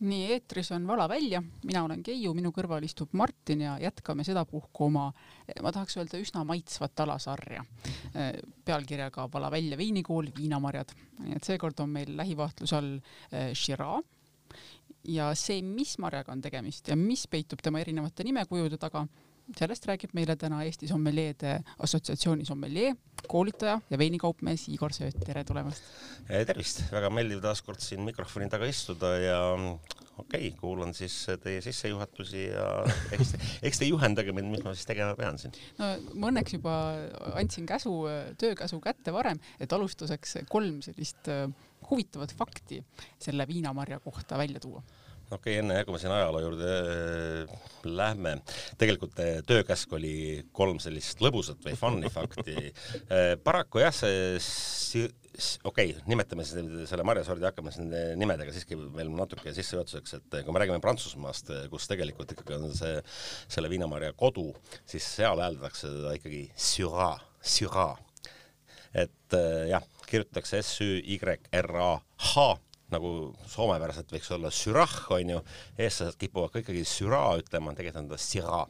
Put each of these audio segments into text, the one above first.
nii, eetris on Vala välja, mina olen Keiu, minu kõrval istub Martin ja jätkame sedapuhku oma, ma tahaks öelda üsna maitsvat alasarja eh, pealkirjaga Vala välja veinikool, viinamarjad. nii et seekord on meil lähivaatluse all Shiraz ja see, mis marjaga on tegemist ja mis peitub tema erinevate nimekujude taga, sellest räägib meile täna Eesti Sommeljeede Assotsiatsiooni sommeljee, koolitaja ja veinikaupmees Igor Sööt, tere tulemast! tervist, väga meeldiv taas kord siin mikrofoni taga istuda ja okei okay,, kuulan siis teie sissejuhatusi ja eks te, eks te juhendage mind, mis ma siis tegema pean siin. no ma õnneks juba andsin käsu, töökäsu kätte varem, et alustuseks kolm sellist äh, huvitavat fakti selle viinamarja kohta välja tuua okei okay,, enne kui me siin ajaloo juurde äh, lähme, tegelikult äh, töökäsk oli kolm sellist lõbusat või fun'i fakti. Äh, paraku jah, see okei okay,, nimetame siis selle marjasordi, hakkame siis nende nimedega siiski veel natuke sissejuhatuseks, et kui me räägime Prantsusmaast, kus tegelikult ikkagi on see, selle viinamarja kodu, siis seal hääldatakse teda ikkagi Syrah, Syrah. et jah, kirjutatakse S-Ü-Y-R-A-H nagu soomepäraselt võiks olla sürah, onju, eestlased kipuvad ka ikkagi süra ütlema, tegelikult on ta sira.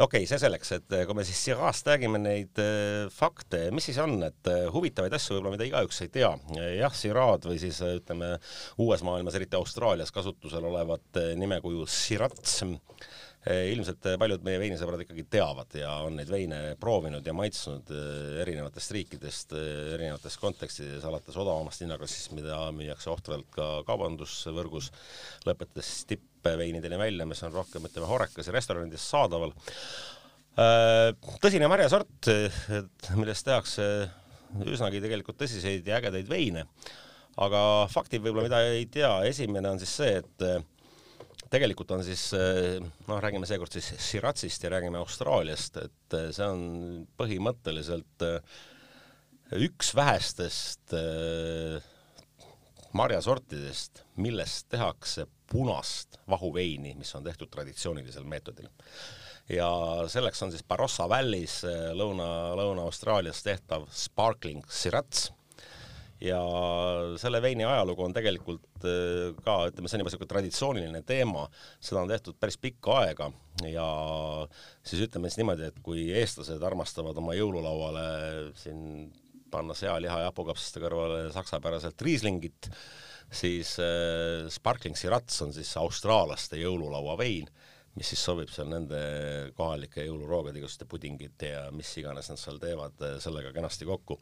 okei okay,, see selleks, et kui me siis sirast räägime neid äh, fakte, mis siis on, et äh, huvitavaid asju võib-olla, mida igaüks ei tea. jah, sirad või siis ütleme uues maailmas, eriti Austraalias kasutusel olevat nimekuju sirats Eh, ilmselt eh, paljud meie veinisõbrad ikkagi teavad ja on neid veine proovinud ja maitsnud eh, erinevatest riikidest, erinevates kontekstides, alates odavamast hinnaklassist, mida müüakse ohtralt ka kaubandusvõrgus, lõpetades tippveinideni välja, mis on rohkem, ütleme, horekas ja restoranides saadaval. tõsine marjasort, millest tehakse üsnagi tegelikult tõsiseid ja ägedaid veine, aga faktid võib-olla, mida ei tea, esimene on siis see, et tegelikult on siis eh, noh, räägime seekord siis Shiratsist ja räägime Austraaliast, et eh, see on põhimõtteliselt eh, üks vähestest marjasortidest, millest tehakse punast vahuveini, mis on tehtud traditsioonilisel meetodil. ja selleks on siis Barossa Valleys Lõuna, Lõuna-Austraalias tehtav sparkling Sirats ja selle veini ajalugu on tegelikult äh, ka, ütleme, see on juba niisugune traditsiooniline teema, seda on tehtud päris pikka aega ja siis ütleme siis niimoodi, et kui eestlased armastavad oma jõululauale siin panna sealiha ja hapukapsaste kõrvale saksapäraselt riislingit, siis äh, Sparkling Sirats on siis austraallaste jõululaua vein mis siis sobib seal nende kohalike jõuluroogade, igasuguste pudingite ja mis iganes nad seal teevad, eh, sellega kenasti kokku.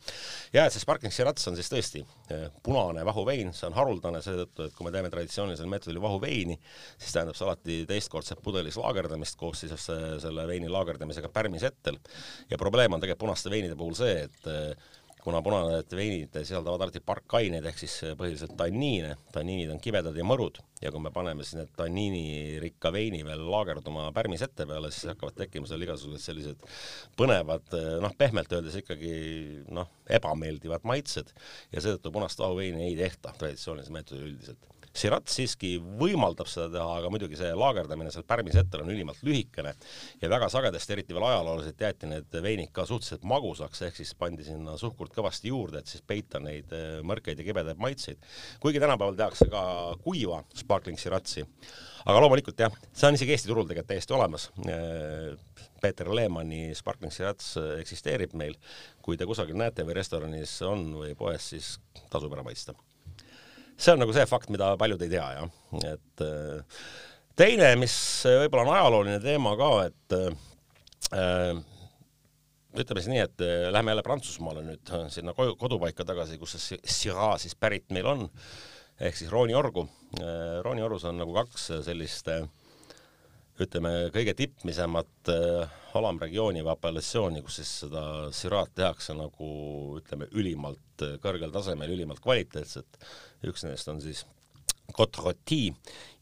ja et see Sparkling Shiraz on siis tõesti eh, punane vahuvein, see on haruldane seetõttu, et kui me teeme traditsioonilisel meetodil vahuveini, siis tähendab see alati teistkordset pudelis laagerdamist koos siis selle veini laagerdamisega pärmisettel. ja probleem on tegelikult punaste veinide puhul see, et eh, kuna punased veinid sisaldavad alati parkaineid ehk siis põhiliselt tanniine, tanniinid on kibedad ja mõrud ja kui me paneme siis need tanniinirikka veini veel laagerduma pärmisette peale, siis hakkavad tekkima seal igasugused sellised põnevad, noh, pehmelt öeldes ikkagi noh, ebameeldivad maitsed. Ja seetõttu punast vahuveini ei tehta traditsioonilise meetodil üldiselt Shiraz siiski võimaldab seda teha, aga muidugi see laagerdamine seal pärmis hetkel on ülimalt lühikene ja väga sagedasti, eriti veel ajalooliselt, jäeti need veinid ka suhteliselt magusaks, ehk siis pandi sinna suhkurt kõvasti juurde, et siis peita neid äh, mõrkeid ja kibedaid maitseid. kuigi tänapäeval tehakse ka kuiva sparkling Shiraz'i, aga loomulikult jah, see on isegi Eesti turul tegelikult täiesti olemas. Äh, Peeter Lehmanni Sparkling Shiraz eksisteerib meil, kui te kusagil näete või restoranis on või poes, siis tasub ära maitsta see on nagu see fakt, mida paljud ei tea, jah, et äh, teine, mis võib-olla on ajalooline teema ka, et äh, ütleme siis nii, et äh, lähme jälle Prantsusmaale nüüd sinna koju, kodupaika tagasi, kus see Syrah siis pärit meil on, ehk siis rooniorgu. rooniorus on nagu kaks sellist ütleme, kõige tippmisemat alamregiooni või apellatsiooni, kus siis seda Syrah't tehakse nagu ütleme, ülimalt kõrgel tasemel, ülimalt kvaliteetset üks nendest on siis Cotroti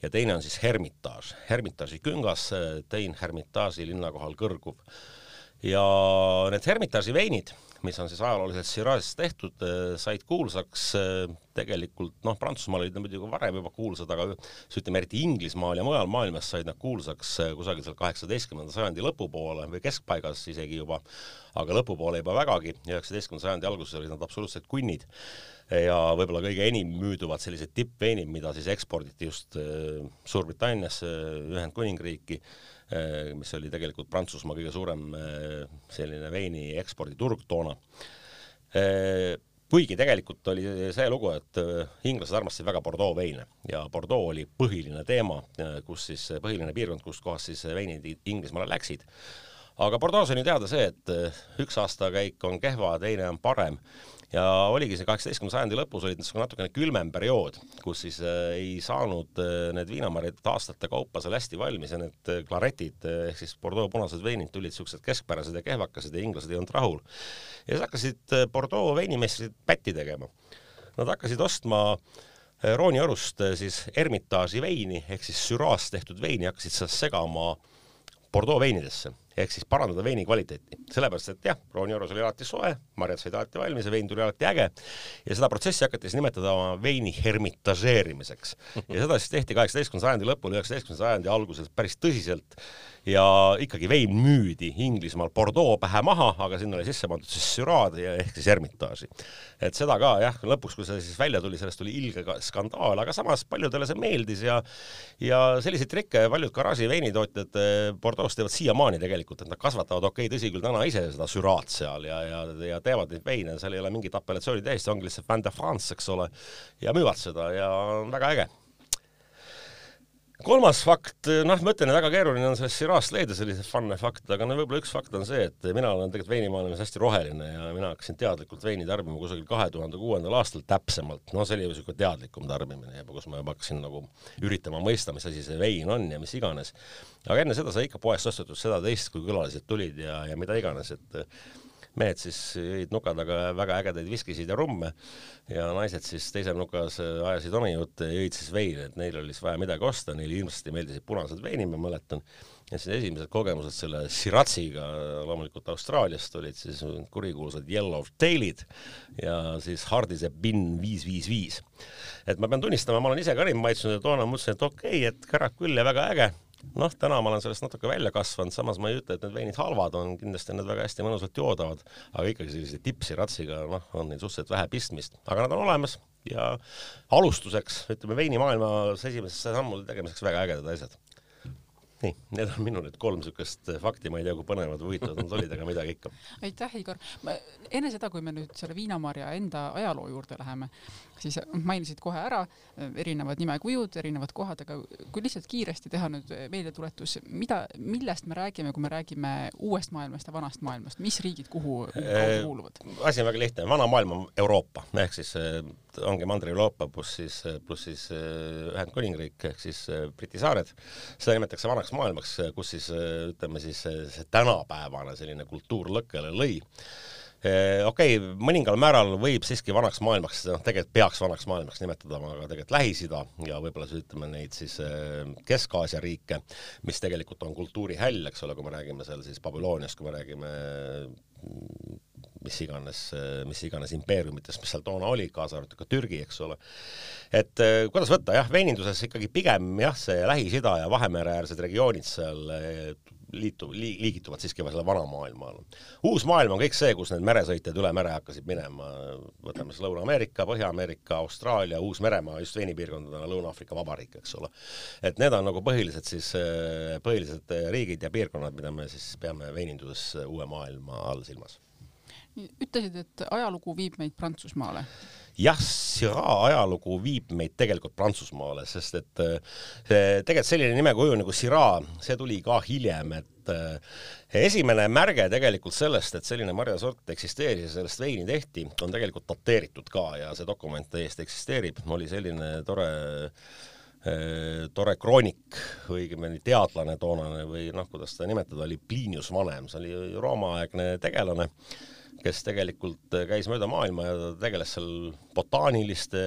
ja teine on siis Hermitage, Hermitage'i küngas, tein Hermitage'i linna kohal kõrguv. ja need Hermitage'i veinid, mis on siis ajalooliselt Shiraz'is tehtud, said kuulsaks tegelikult noh, Prantsusmaal olid nad muidugi varem juba kuulsad, aga ütleme eriti Inglismaal ja mujal maailmas said nad kuulsaks kusagil seal kaheksateistkümnenda sajandi lõpupoole või keskpaigas isegi juba, aga lõpupoole juba vägagi, üheksateistkümnenda sajandi alguses olid nad absoluutsed kunnid ja võib-olla kõige enim müüduvad sellised tippveinid, mida siis eksporditi just Suurbritanniasse, Ühendkuningriiki mis oli tegelikult Prantsusmaa kõige suurem äh, selline veini eksporditurg toona. Äh, kuigi tegelikult oli see lugu, et inglased armastasid väga Bordeaux veine ja Bordeaux oli põhiline teema, kus siis, põhiline piirkond, kust kohast siis veinid Inglismaale läksid. aga Bordeaux on ju teada see, et üks aastakäik on kehva, teine on parem ja oligi see kaheksateistkümnenda sajandi lõpus oli niisugune natukene külmem periood, kus siis äh, ei saanud äh, need viinamarjad aastate kaupa seal hästi valmis ja need äh, klaretid ehk siis Bordeaux punased veinid tulid niisugused keskpärased ja kehvakesed ja inglased ei olnud rahul. ja siis hakkasid Bordeaux veinimeistrid pätti tegema. Nad hakkasid ostma Rooniorust siis Hermitage'i veini ehk siis Syrah's tehtud veini, hakkasid seda segama Bordeaux veinidesse ehk siis parandada veini kvaliteeti, sellepärast et jah, rooniorus oli alati soe, marjad said alati valmis ja vein tuli alati äge ja seda protsessi hakati siis nimetada veini hermitažeerimiseks. ja seda siis tehti kaheksateistkümnenda sajandi lõpul, üheksateistkümnenda sajandi alguses päris tõsiselt ja ikkagi vein müüdi Inglismaal Bordeaux pähe maha, aga sinna oli sisse pandud siis Syrah'd ehk siis Hermitage'i. et seda ka jah, lõpuks, kui see siis välja tuli, sellest tuli ilge skandaal, aga samas paljudele see meeldis ja ja selliseid trikke paljud garaaži veinitootjad eh, Bordeaux's teevad siiamaani tegelikult, et nad kasvatavad, okei okay,, tõsi küll, täna ise seda Syrah'd seal ja, ja, ja teevad neid veine, seal ei ole mingit apellatsiooni täis, see ongi lihtsalt Vin de France, eks ole, ja müüvad seda ja on väga äge kolmas fakt, noh, ma ütlen, et väga keeruline on sellest Shiraz'st leida selliseid fun'e fakte, aga no võib-olla üks fakt on see, et mina olen tegelikult veinimaailmas hästi roheline ja mina hakkasin teadlikult veini tarbima kusagil kahe tuhande kuuendal aastal täpsemalt, no see oli niisugune teadlikum tarbimine juba, kus ma juba hakkasin nagu üritama mõista, mis asi see vein on ja mis iganes. aga enne seda sai ikka poest ostetud seda-teist, kui külalised tulid ja, ja mida iganes, et mehed siis jõid nuka taga väga ägedaid viskisid ja rumme ja naised siis teisel nukas ajasid omi jutte ja jõid siis veini, et neil oli siis vaja midagi osta, neile hirmsasti meeldisid punased veinid, ma mäletan. ja siis esimesed kogemused selle Shiraz'iga loomulikult Austraaliast olid siis kurikuulsad Yellow Tail'id ja siis Hardise Bin viis viis viis. et ma pean tunnistama, ma olen ise ka neid maitsnud ja toona mõtlesin, et okei okay,, et kärak küll ja väga äge noh, täna ma olen sellest natuke välja kasvanud, samas ma ei ütle, et need veinid halvad on, kindlasti on need väga hästi mõnusalt joodavad, aga ikkagi sellise tipsi ratsiga, noh, on neil suhteliselt vähe pistmist, aga nad on olemas ja alustuseks, ütleme veinimaailmas esimese sammude tegemiseks väga ägedad asjad nii, need on minu nüüd kolm niisugust fakti, ma ei tea, kui põnevad või huvitavad nad olid, aga midagi ikka. aitäh, Igor. enne seda, kui me nüüd selle viinamarja enda ajaloo juurde läheme, siis mainisid kohe ära eh, erinevad nimekujud, erinevad kohad, aga kui lihtsalt kiiresti teha nüüd meeldetuletus, mida, millest me räägime, kui me räägime uuest maailmast ja vanast maailmast, mis riigid kuhu, kuhu kuuluvad? asi on väga lihtne, vana maailm on Euroopa ehk siis ongi Mandri-Euroopa pluss siis, pluss siis Ühendkuningriik ehk siis Briti saared, seda nimetatakse vanaks maailmaks, kus siis ütleme siis see tänapäevane selline kultuur lõkkele lõi. Okei okay,, mõningal määral võib siiski vanaks maailmaks, noh, tegelikult peaks vanaks maailmaks nimetada, aga tegelikult Lähis-Ida ja võib-olla siis ütleme neid siis Kesk-Aasia riike, mis tegelikult on kultuurihäll, eks ole, kui me räägime seal siis Babyloniast, kui me räägime mis iganes, mis iganes impeeriumitest, mis seal toona oli, kaasa arvatud ka Türgi, eks ole. et kuidas võtta, jah, veininduses ikkagi pigem jah, see Lähis-Ida ja Vahemere-äärsed regioonid seal liitu- li,, liigituvad siiski selle vana maailma alla. uus maailm on kõik see, kus need meresõitjad üle mere hakkasid minema, võtame siis Lõuna-Ameerika, Põhja-Ameerika, Austraalia, Uus-Meremaa, just veinipiirkondadena Lõuna-Aafrika Vabariik, eks ole. et need on nagu põhilised siis, põhilised riigid ja piirkonnad, mida me siis peame veininduses uue maailma all silmas. Ütlesid, et ajalugu viib meid Prantsusmaale. Jah, Syrah ajalugu viib meid tegelikult Prantsusmaale, sest et see tegelikult selline nimekuju nagu Syrah, see tuli ka hiljem, et eh, esimene märge tegelikult sellest, et selline marjasort eksisteeris ja sellest veini tehti, on tegelikult dateeritud ka ja see dokument täiesti eksisteerib, oli selline tore eh, tore kroonik, õigemini teadlane toonane või noh, kuidas seda nimetada, oli Plinius Vanem, see oli Rooma-aegne tegelane kes tegelikult käis mööda maailma ja tegeles seal botaaniliste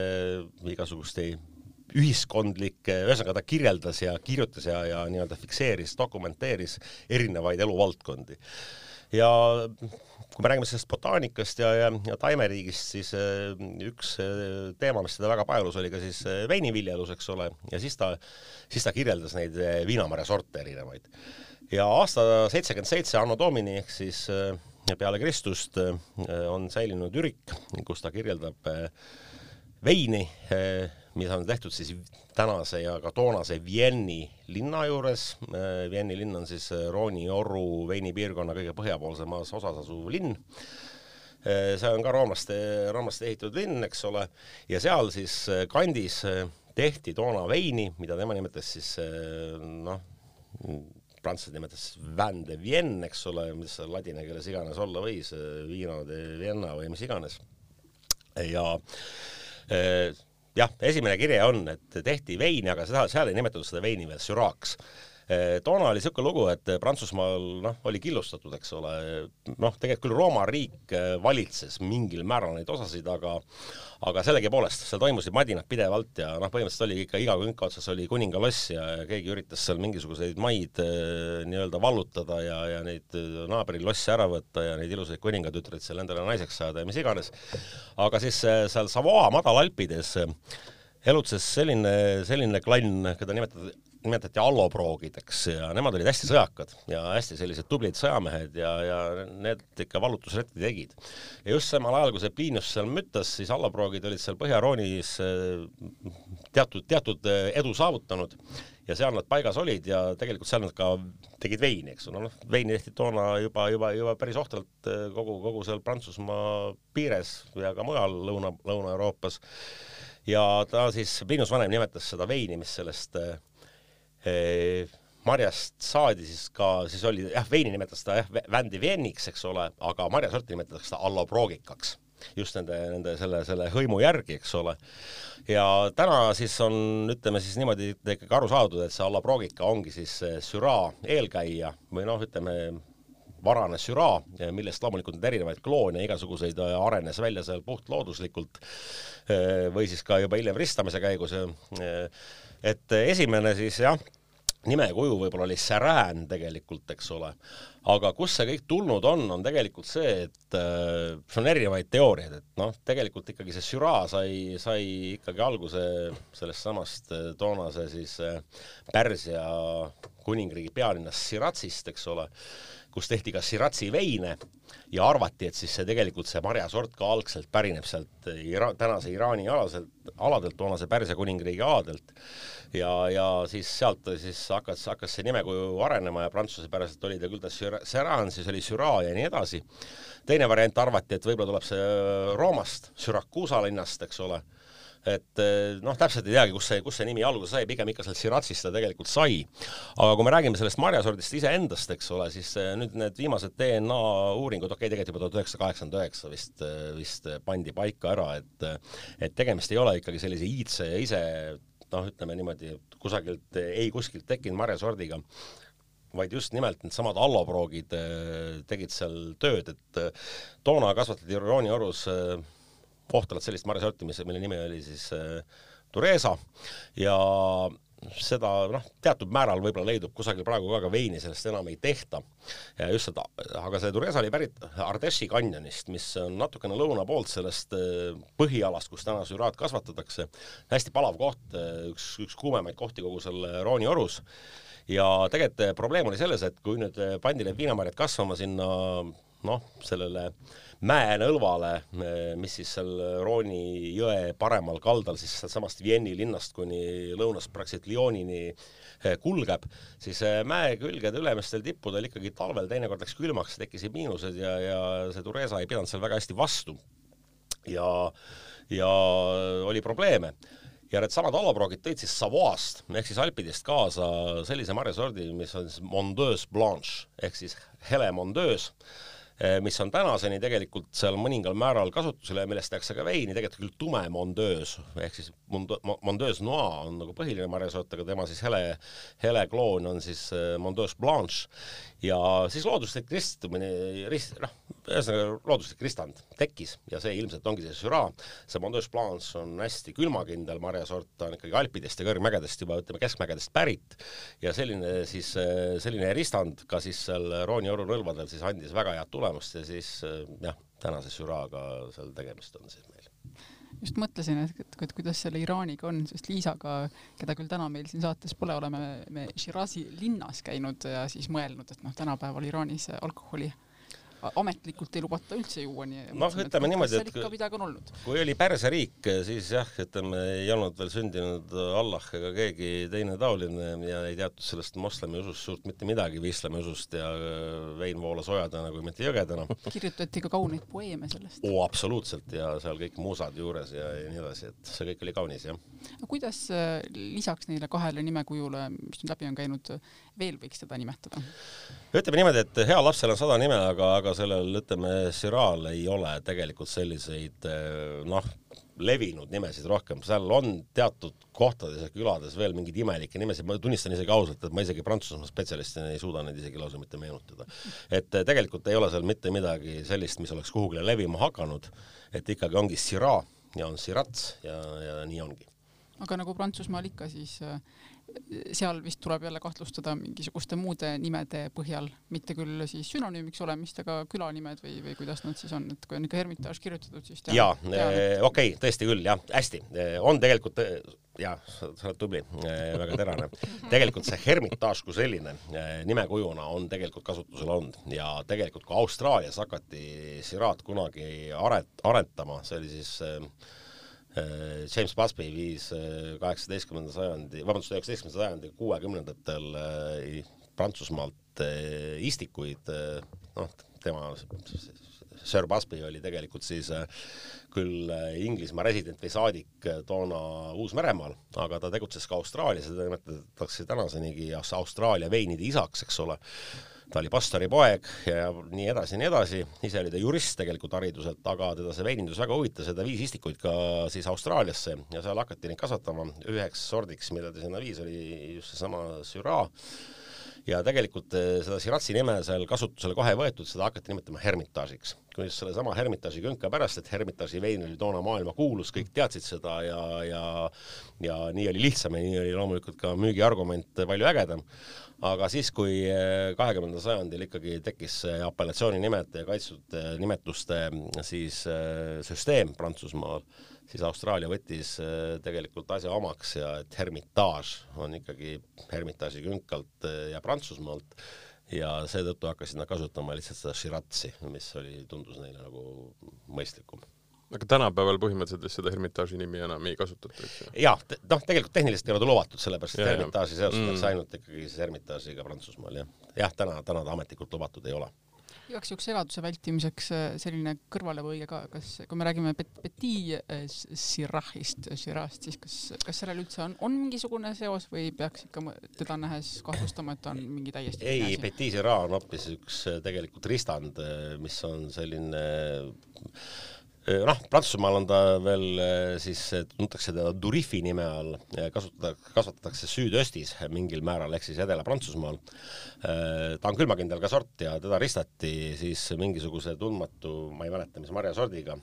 igasuguste ühiskondlik, ühesõnaga ta kirjeldas ja kirjutas ja, ja nii-öelda fikseeris, dokumenteeris erinevaid eluvaldkondi. ja kui me räägime sellest botaanikast ja, ja, ja taimeriigist, siis äh, üks äh, teema, mis teda väga paelus, oli ka siis äh, veiniviljelus, eks ole, ja siis ta, siis ta kirjeldas neid viinamarja sorte erinevaid. ja aasta seitsekümmend seitse Anno Domini ehk siis peale Kristust on säilinud ürik, kus ta kirjeldab veini, mis on tehtud siis tänase ja ka toonase Vienni linna juures. Vienni linn on siis Rooni-Orru veinipiirkonna kõige põhjapoolsemas osas asuv linn. see on ka roomlaste, roomlaste ehitatud linn, eks ole, ja seal siis kandis tehti toona veini, mida tema nimetas siis noh, prantslased nimetas vin de Vienne, eks ole, mis ladina keeles iganes olla võis, vino de Vienna või mis iganes. ja jah, esimene kirje on, et tehti veini, aga seda, seal ei nimetatud seda veini veel süraaks Eh, toona oli niisugune lugu, et Prantsusmaal noh, oli killustatud, eks ole, noh, tegelikult küll Rooma riik eh, valitses mingil määral neid osasid, aga aga sellegipoolest, seal toimusid madinad pidevalt ja noh, põhimõtteliselt oli ikka iga künka otsas oli kuningaloss ja keegi üritas seal mingisuguseid maid eh, nii-öelda vallutada ja, ja neid naabri losse ära võtta ja neid ilusaid kuningatütreid seal endale naiseks saada ja mis iganes. aga siis seal Savoa madalalpides elutses selline, selline klann, keda nimetati nimetati alloproogideks ja nemad olid hästi sõjakad ja hästi sellised tublid sõjamehed ja, ja need ikka vallutusretki tegid. ja just samal ajal, kui see Pliinius seal müttas, siis alloproogid olid seal Põhja-Roonis äh, teatud, teatud äh, edu saavutanud ja seal nad paigas olid ja tegelikult seal nad ka tegid veini, eks ole, noh, veini tehti toona juba, juba, juba päris ohtralt äh, kogu, kogu seal Prantsusmaa piires ja ka mujal Lõuna, Lõuna-Euroopas. ja ta siis, Pliinius Vanem nimetas seda veini, mis sellest äh, marjast saadi siis ka, siis oli jah, veini nimetas ta jah, Vandi Vienniks, eks ole, aga marjasorti nimetatakse ta alloproogikaks just nende, nende selle, selle hõimu järgi, eks ole. ja täna siis on, ütleme siis niimoodi ikkagi aru saadud, et see alloproogika ongi siis Syrah eelkäija või noh, ütleme varane Syrah, millest loomulikult on erinevaid kloone, igasuguseid arenes välja seal puhtlooduslikult või siis ka juba hiljem ristamise käigus et esimene siis jah, nimekuju võib-olla oli Särään tegelikult, eks ole, aga kust see kõik tulnud on, on tegelikult see, et äh, on erinevaid teooriaid, et noh, tegelikult ikkagi see Syrah sai, sai ikkagi alguse sellest samast äh, toonase siis äh, Pärsia kuningriigi pealinnast Siratsist, eks ole, kus tehti ka Siratsi veine ja arvati, et siis see tegelikult see marjasort ka algselt pärineb sealt Ira-, tänase Iraani alaselt, aladelt, toonase Pärsia kuningriigi aladelt ja, ja siis sealt siis hakkas, hakkas see nimekuju arenema ja prantsuse päraselt oli ta küll ta Seran, siis oli Syrah ja nii edasi. teine variant arvati, et võib-olla tuleb see Roomast, Syracuusa linnast, eks ole et eh, noh, täpselt ei teagi, kus see, kus see nimi alguse sai, pigem ikka sealt Siratsist ta tegelikult sai. aga kui me räägime sellest marjasordist iseendast, eks ole, siis eh, nüüd need viimased DNA uuringud, okei okay,, tegelikult juba tuhat üheksasada kaheksakümmend üheksa vist, eh, vist pandi paika ära, et et tegemist ei ole ikkagi sellise iidse ja ise noh, ütleme niimoodi, kusagilt ei kuskilt tekkinud marjasordiga, vaid just nimelt needsamad alloproogid tegid seal tööd, et toona kasvatati Rooni-Orus ohtralt sellist marjasorti, mis, mille nimi oli siis äh, Turesa ja seda noh, teatud määral võib-olla leidub kusagil praegu ka, aga veini sellest enam ei tehta. just seda, aga see Turesa oli pärit Ardeši kanjonist, mis on natukene lõuna poolt sellest äh, põhialast, kus täna süraat kasvatatakse. hästi palav koht, äh, üks, üks kuumemaid kohti kogu seal Rooni orus. ja tegelikult probleem oli selles, et kui nüüd pandi need viinamarjad kasvama sinna noh, sellele äh, mäenõlvale, mis siis seal Rooni jõe paremal kaldal siis sealsamast Vienni linnast kuni lõunast praktiliselt Lyonini eh, kulgeb, siis eh, mäe külgede ülemistel tippudel ikkagi talvel teinekord läks külmaks, tekkisid miinused ja, ja see Turesa ei pidanud seal väga hästi vastu. ja, ja oli probleeme ja needsamad alaproogid tõid siis Savoist ehk siis Alpidest kaasa sellise marjasordi, mis on siis Mondeuse Blanche ehk siis hele Mondeuse Eh, mis on tänaseni tegelikult seal mõningal määral kasutusel ja millest tehakse ka veini, tegelikult küll tume mondeus ehk siis mondeus noir on nagu põhiline marjasort, aga tema siis hele, hele kloon on siis eh, mondeus blanche. Ja siis looduslik ristumine, rist-, noh, ühesõnaga looduslik ristand tekkis ja see ilmselt ongi see Syrah. see Mondeuse Blanche on hästi külmakindel marjasort, ta on ikkagi Alpidest ja kõrgmägedest juba ütleme keskmägedest pärit ja selline siis, selline ristand ka siis seal Rooni orunõlvadel siis andis väga head tulemust ja siis jah, tänase Syrah'ga seal tegemist on siis meil just mõtlesin, et, et, et kuidas selle Iraaniga on, sest Liisaga, keda küll täna meil siin saates pole, oleme me Shirazi linnas käinud ja siis mõelnud, et noh, tänapäeval Iraanis alkoholi ametlikult ei lubata üldse juua, nii noh, ütleme niimoodi, et olnud. kui oli Pärsia riik, siis jah, ütleme, ei olnud veel sündinud Allah ega keegi teine taoline ja ei teatud sellest moslemi usust suurt mitte midagi või islami usust ja vein voolas ojadena kui mitte jõgedena. kirjutati ka kauneid poeeme sellest. oo, absoluutselt ja seal kõik muusad juures ja, ja nii edasi, et see kõik oli kaunis, jah. aga kuidas äh, lisaks neile kahele nimekujule, mis nüüd läbi on käinud, veel võiks teda nimetada? ütleme niimoodi, et heal lapsel on sada nime, aga, aga sellel, ütleme, Siraal ei ole tegelikult selliseid noh, levinud nimesid rohkem, seal on teatud kohtades ja külades veel mingeid imelikke nimesid, ma tunnistan isegi ausalt, et ma isegi Prantsusmaa spetsialistina ei suuda neid isegi lausa mitte meenutada. et tegelikult ei ole seal mitte midagi sellist, mis oleks kuhugile levima hakanud, et ikkagi ongi Syrah ja on Sirats ja, ja nii ongi. aga nagu Prantsusmaal ikka, siis äh, seal vist tuleb jälle kahtlustada mingisuguste muude nimede põhjal, mitte küll siis sünonüümiks olemist, aga külanimed või, või kuidas nad siis on, et kui on ikka Hermitaaž kirjutatud, siis tean, jaa, eh, okei okay,, tõesti küll, jah, hästi, eh, on tegelikult eh, jaa, sa oled tubli, väga terane. tegelikult see Hermitaaž kui selline nimekujuna on tegelikult kasutusel olnud ja tegelikult kui Austraalias hakati Siraat kunagi aret-, arendama, see oli siis Äh, James Busby viis äh, kaheksateistkümnenda sajandi, vabandust, üheksateistkümnenda sajandi kuuekümnendatel äh, Prantsusmaalt istikuid, noh, tema, Sir Busby oli tegelikult siis küll Inglismaa resident või saadik toona Uus-Meremaal, aga ta tegutses ka Austraalias ja teda nimetatakse tänasenigi Austraalia veinide isaks, eks ole ta oli pastori poeg ja nii edasi ja nii edasi, ise oli ta jurist tegelikult hariduselt, aga teda see veinindus väga huvitas ja ta viis istikuid ka siis Austraaliasse ja seal hakati neid kasvatama. üheks sordiks, mille ta sinna viis, oli just seesama Syrah ja tegelikult eh, seda Siratsi nime seal kasutusele kohe ei võetud, seda hakati nimetama Hermitaažiks. kui just sellesama Hermitaaži künka pärast, et Hermitaaži vein oli toona maailmakuulus, kõik teadsid seda ja, ja ja nii oli lihtsam ja nii oli loomulikult ka müügiargument palju ägedam aga siis, kui eh, kahekümnendal sajandil ikkagi tekkis see apellatsioonimete ja kaitstud eh, nimetuste siis eh, süsteem Prantsusmaal, siis Austraalia võttis tegelikult asja omaks ja et Hermitage on ikkagi Hermitage'i künkalt ja Prantsusmaalt. Ja seetõttu hakkasid nad kasutama lihtsalt seda Shiratsi, mis oli, tundus neile nagu mõistlikum aga tänapäeval põhimõtteliselt seda Hermitaaži nimi enam ei kasutata, eks ju? jah, noh, tegelikult tehniliselt ei ole ta lubatud, sellepärast et Hermitaaži seostatakse mm. ainult ikkagi siis Hermitaažiga Prantsusmaal, jah. jah, täna, täna ta ametlikult lubatud ei ole igaks juhuks segaduse vältimiseks äh, selline kõrvalepõige ka, kas, kui me räägime Petit äh, Sirahist, Sirahst, siis kas, kas sellel üldse on, on mingisugune seos või peaks ikka teda nähes kahtlustama, et ta on mingi täiesti ei, Petit Sirah on hoopis üks äh, tegelikult ristand, mis on selline noh, Prantsusmaal on ta veel siis, tuntakse teda Durifi nime all, kasutada, kasvatatakse süüdöstis mingil määral, ehk siis Edela-Prantsusmaal. ta on külmakindel ka sort ja teda ristati siis mingisuguse tundmatu, ma ei mäleta, mis marjasordiga,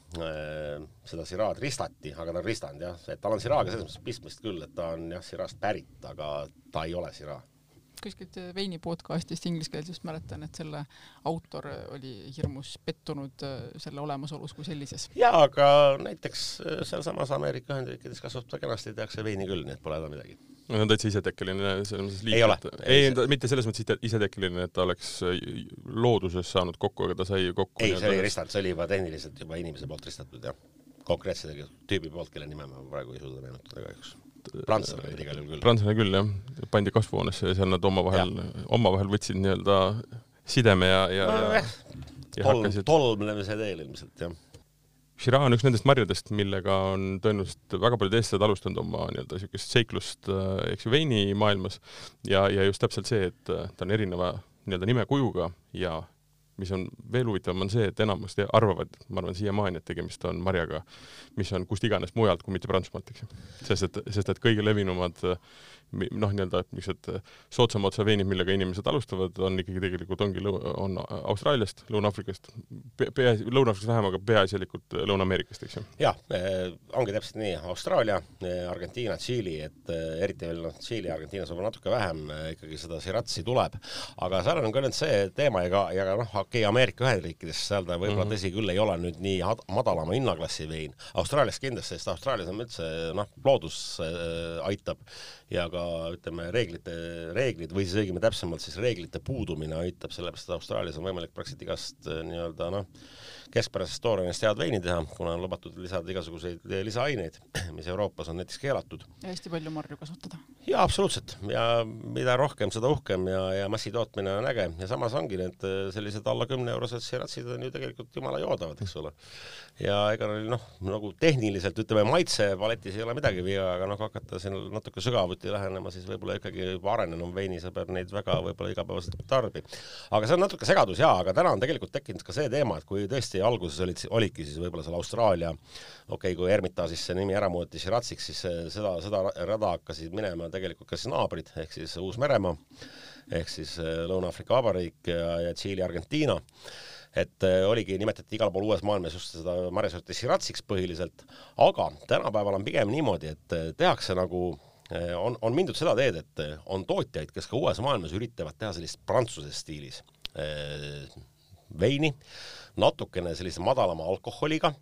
seda siraad ristati, aga ta on ristand jah, et tal on siraaga selles mõttes pistmist küll, et ta on jah, sirast pärit, aga ta ei ole siraa kuskilt veini podcast'ist ingliskeelsest mäletan, et selle autor oli hirmus pettunud äh, selle olemasolus kui sellises. jaa, aga näiteks äh, sealsamas Ameerika Ühendriikides kasvab ta kenasti, tehakse veini küll, nii et pole häda midagi. no ta on täitsa isetekkeline selles mõttes liik. ei ole. ei, ei, mitte selles mõttes isetekkeline, et ta oleks äh, looduses saanud kokku, aga ta sai kokku. ei, see oli ristand, see oli juba tehniliselt juba inimese poolt ristatud, jah. konkreetse tüübi poolt, kelle nime ma praegu ei suuda meenutada kahjuks prantslane olid igal juhul küll. prantslane küll, jah. pandi kasvuhoonesse ja seal nad omavahel, omavahel võtsid nii-öelda sideme ja, ja no,, ja, ja tolm, hakkasid tolmlemise teel ilmselt, jah. Shiraz on üks nendest marjadest, millega on tõenäoliselt väga paljud eestlased alustanud oma nii-öelda niisugust seiklust, äh, eks ju, veinimaailmas ja, ja just täpselt see, et äh, ta on erineva nii-öelda nimekujuga ja mis on veel huvitavam, on see, et enamus arvavad, ma arvan siiamaani, et tegemist on marjaga, mis on kust iganes mujalt kui mitte Prantsusmaalt, eks ju. sest et, sest et kõige levinumad noh, nii-öelda niisugused soodsama otsa veinid, millega inimesed alustavad, on ikkagi tegelikult ongi lõu-, on Austraaliast, Lõuna-Aafrikast, pea, Lõuna-Aafrikast vähem, aga peaasjalikult Lõuna-Ameerikast, eks ju? jah eh,, ongi täpselt nii, Austraalia Argentiina, Tšiili, et eriti veel noh, Tšiili ja Argentiinas võib-olla natuke vähem ikkagi seda siratsi tuleb, aga seal on ka nüüd see teema ja ka, ja ka noh, okei okay,, Ameerika Ühendriikides seal ta võib-olla mm -hmm. tõsi küll ei ole nüüd nii madalama hinnaklassi vein, Austraalias kindlasti, sest Austraalias on üldse noh, loodus äh, aitab ja ka ütleme, reeglite, reeglid või siis õigemini täpsemalt siis reeglite puudumine aitab, sellepärast et Austraalias on võimalik praktiliselt igast äh, nii-öelda noh, keskpärasest tooraineist head veini teha, kuna on lubatud lisada igasuguseid lisaaineid, mis Euroopas on näiteks keelatud. ja hästi palju marju kasutada. jaa, absoluutselt. ja mida rohkem, seda uhkem ja, ja massitootmine on äge ja samas ongi need äh, sellised alla kümne eurosed siratsid on ju tegelikult jumala joodavad, eks ole. ja ega neil noh, nagu tehniliselt ütleme, maitsepaletis ei ole midagi viga, aga noh, hakata siin natuke sügavuti lähenema, siis võib-olla ikkagi juba arenenum veini, sa pead neid väga võib-olla igapäevaselt tarbi. aga see on natuke segadus jaa, aga täna on tegelikult tekkinud ka see teema, et kui tõesti alguses olid, olidki siis võib-olla seal Austraalia, okei okay,, kui Hermitage'is see nimi ära muutis Shiratsiks, siis seda, seda rada hakkasid minema tegelikult ka siis naabrid, ehk siis Uus-Meremaa, ehk siis äh, Lõuna-Aafrika Vabariik ja, ja Tšiili, Argentiina. Et äh, oligi, nimetati igal pool uues maailmas just seda marjasorti Shiratsiks põhiliselt, aga tänapäeval on pigem niimoodi, et tehakse nagu on, on mindud seda teed, et on tootjaid, kes ka uues maailmas üritavad teha sellist prantsuse stiilis veini, natukene sellise madalama alkoholiga,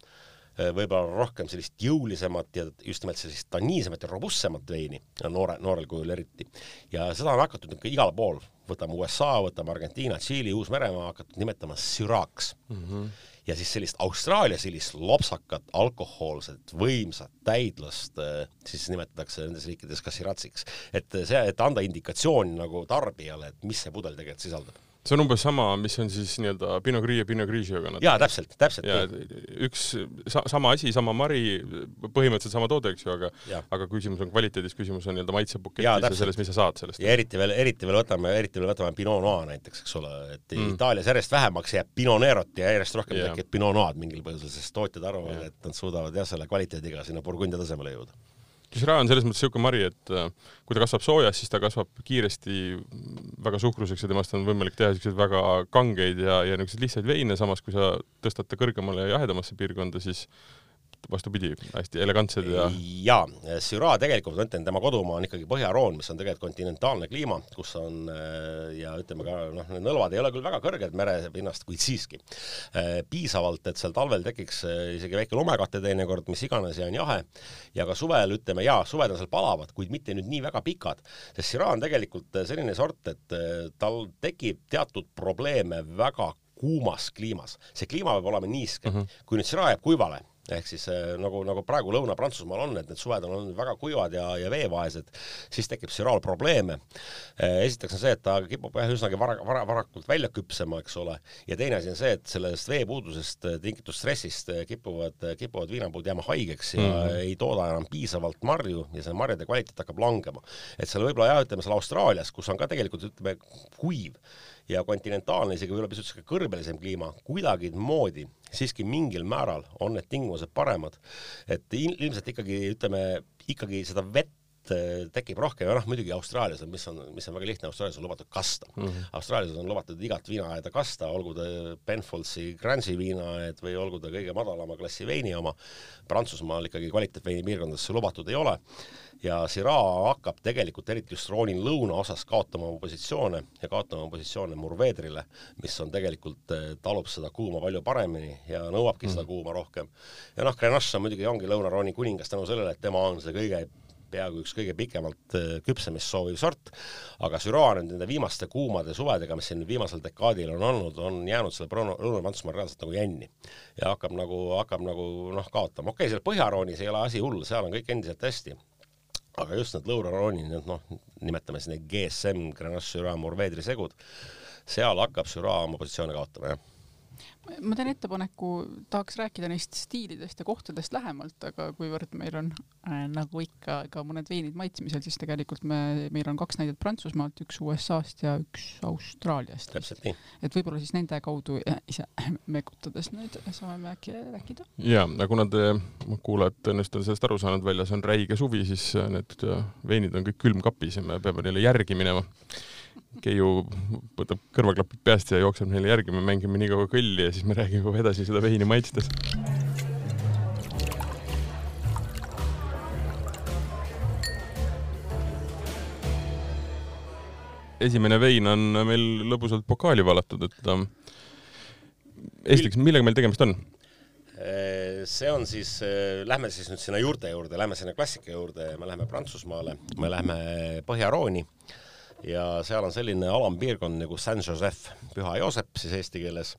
eh, võib-olla rohkem sellist jõulisemat ja just nimelt sellist tanniisemat ja robustsemat veini, noore, noorel kujul eriti. ja seda on hakatud nüüd ka igal pool, võtame USA, võtame Argentiina, Tšiili, Uus-Meremaa, hakatud nimetama süraks mm. -hmm. ja siis sellist Austraalia sellist lopsakat, alkohoolset, võimsat täidlust eh, siis nimetatakse nendes riikides ka siratsiks. et see, et anda indikatsiooni nagu tarbijale, et mis see pudel tegelikult sisaldab see on umbes sama, mis on siis nii-öelda Pinot Gris ja Pinot Grisioga. jaa, täpselt, täpselt ja, üks sa, sama asi, sama mari, põhimõtteliselt sama toode, eks ju, aga ja. aga küsimus on kvaliteedis, küsimus on nii-öelda maitsebuketis ja, ja selles, mis sa saad sellest. ja eriti veel, eriti veel võtame, eriti veel võtame Pinot Noir näiteks, eks ole, et mm. Itaalias järjest vähemaks jääb Pinot Nerot ja järjest rohkem tekib Pinot Noir'd mingil põhjusel, sest tootjad arvavad, et nad suudavad jah, selle kvaliteediga sinna Burgundia tasemele jõuda Shiraz on selles mõttes niisugune mari, et äh, kui ta kasvab soojas, siis ta kasvab kiiresti väga suhkruseks ja temast on võimalik teha niisuguseid väga kangeid ja, ja niisuguseid lihtsaid veine, samas kui sa tõstad ta kõrgemale ja jahedamasse piirkonda, siis vastupidi, hästi elegantsed ja jaa, Syrah tegelikult, ma ütlen, tema kodumaa on ikkagi Põhja-Roon, mis on tegelikult kontinentaalne kliima, kus on äh, ja ütleme ka noh, need nõlvad ei ole küll väga kõrged merepinnast, kuid siiski äh, piisavalt, et seal talvel tekiks äh, isegi väike lumekate teinekord, mis iganes ja on jahe, ja ka suvel ütleme, jaa, suved on seal palavad, kuid mitte nüüd nii väga pikad, sest Syrah on tegelikult selline sort, et tal tekib teatud probleeme väga kuumas kliimas. see kliima peab olema niiske mm. -hmm. kui nüüd Syrah jääb kuivale, ehk siis äh, nagu, nagu praegu Lõuna-Prantsusmaal on, et need suved on olnud väga kuivad ja, ja veevaesed, siis tekib siraal probleeme. Äh, esiteks on see, et ta kipub jah, üsnagi vara, vara, varakult välja küpsema, eks ole, ja teine asi on see, et sellest veepuudusest äh, tingitud stressist kipuvad, kipuvad viinapuud jääma haigeks ja mm. ei tooda enam piisavalt marju ja see marjade kvaliteet hakkab langema. et seal võib-olla jah, ütleme seal Austraalias, kus on ka tegelikult ütleme kuiv ja kontinentaalne, isegi võib-olla pisut sihuke kõrbelisem kliima, kuidagimoodi siiski mingil määral on need tingimused paremad. et ilmselt ikkagi ütleme, ikkagi seda vett tekib rohkem ja noh, muidugi Austraalias on, mis on, mis on väga lihtne, Austraalias on lubatud kasta mm. -hmm. Austraalias on lubatud igat viinaaeda kasta, olgu ta Penfoldsi Grange'i viinaaed või olgu ta kõige madalama klassi veini oma. Prantsusmaal ikkagi kvaliteetveini piirkondadesse lubatud ei ole ja Syrah hakkab tegelikult eriti just Rooni lõunaosas kaotama oma positsioone ja kaotama positsioone Murvedrile, mis on tegelikult, eh, talub seda kuuma palju paremini ja nõuabki mm. seda mhm. kuuma rohkem. ja noh, Grenache on muidugi, ongi Lõuna-Rooni kuningas tänu sellele, et tema on see kõige peaaegu üks kõige pikemalt eh, küpsemist sooviv sort, aga Syrah nüüd nende viimaste kuumade suvedega, mis siin viimasel dekaadil on olnud, on jäänud selle Lõuna-Prantsusmaal reaalselt nagu jänni. ja hakkab nagu, hakkab nagu noh, kaotama, okei okay,, seal Põhjaroonis ei ole asi hull, seal on kõik endiselt hästi. Aga just need lõunaroonid, need noh, nimetame siis neid GSM, Grenache, Syrah, Mourvedre segud, seal hakkab Syrah oma positsioone kaotama, jah ma teen ettepaneku, tahaks rääkida neist stiilidest ja kohtadest lähemalt, aga kuivõrd meil on äh, nagu ikka ka mõned veinid maitsmisel, siis tegelikult me, meil on kaks näidet Prantsusmaalt, üks USA-st ja üks Austraaliast. täpselt nii. et võib-olla siis nende kaudu ise mekutades nüüd saame äkki rääkida. ja, aga kuna te kuulajad tõenäoliselt on sellest aru saanud, väljas on räige suvi, siis need veinid on kõik külmkapis ja me peame neile järgi minema Keiu võtab kõrvaklapid peast ja jookseb neile järgi, me mängime nii kaua kõlli ja siis me räägime kohe edasi seda veini maitstes. esimene vein on meil lõbusalt pokaali valatud, et esiteks, millega meil tegemist on? see on siis, äh, lähme siis nüüd sinna juurte juurde, lähme sinna klassika juurde, me läheme Prantsusmaale, me läheme Põhja-Rooni ja seal on selline alampiirkond nagu Saint-Joseph, Püha Joosep siis eesti keeles,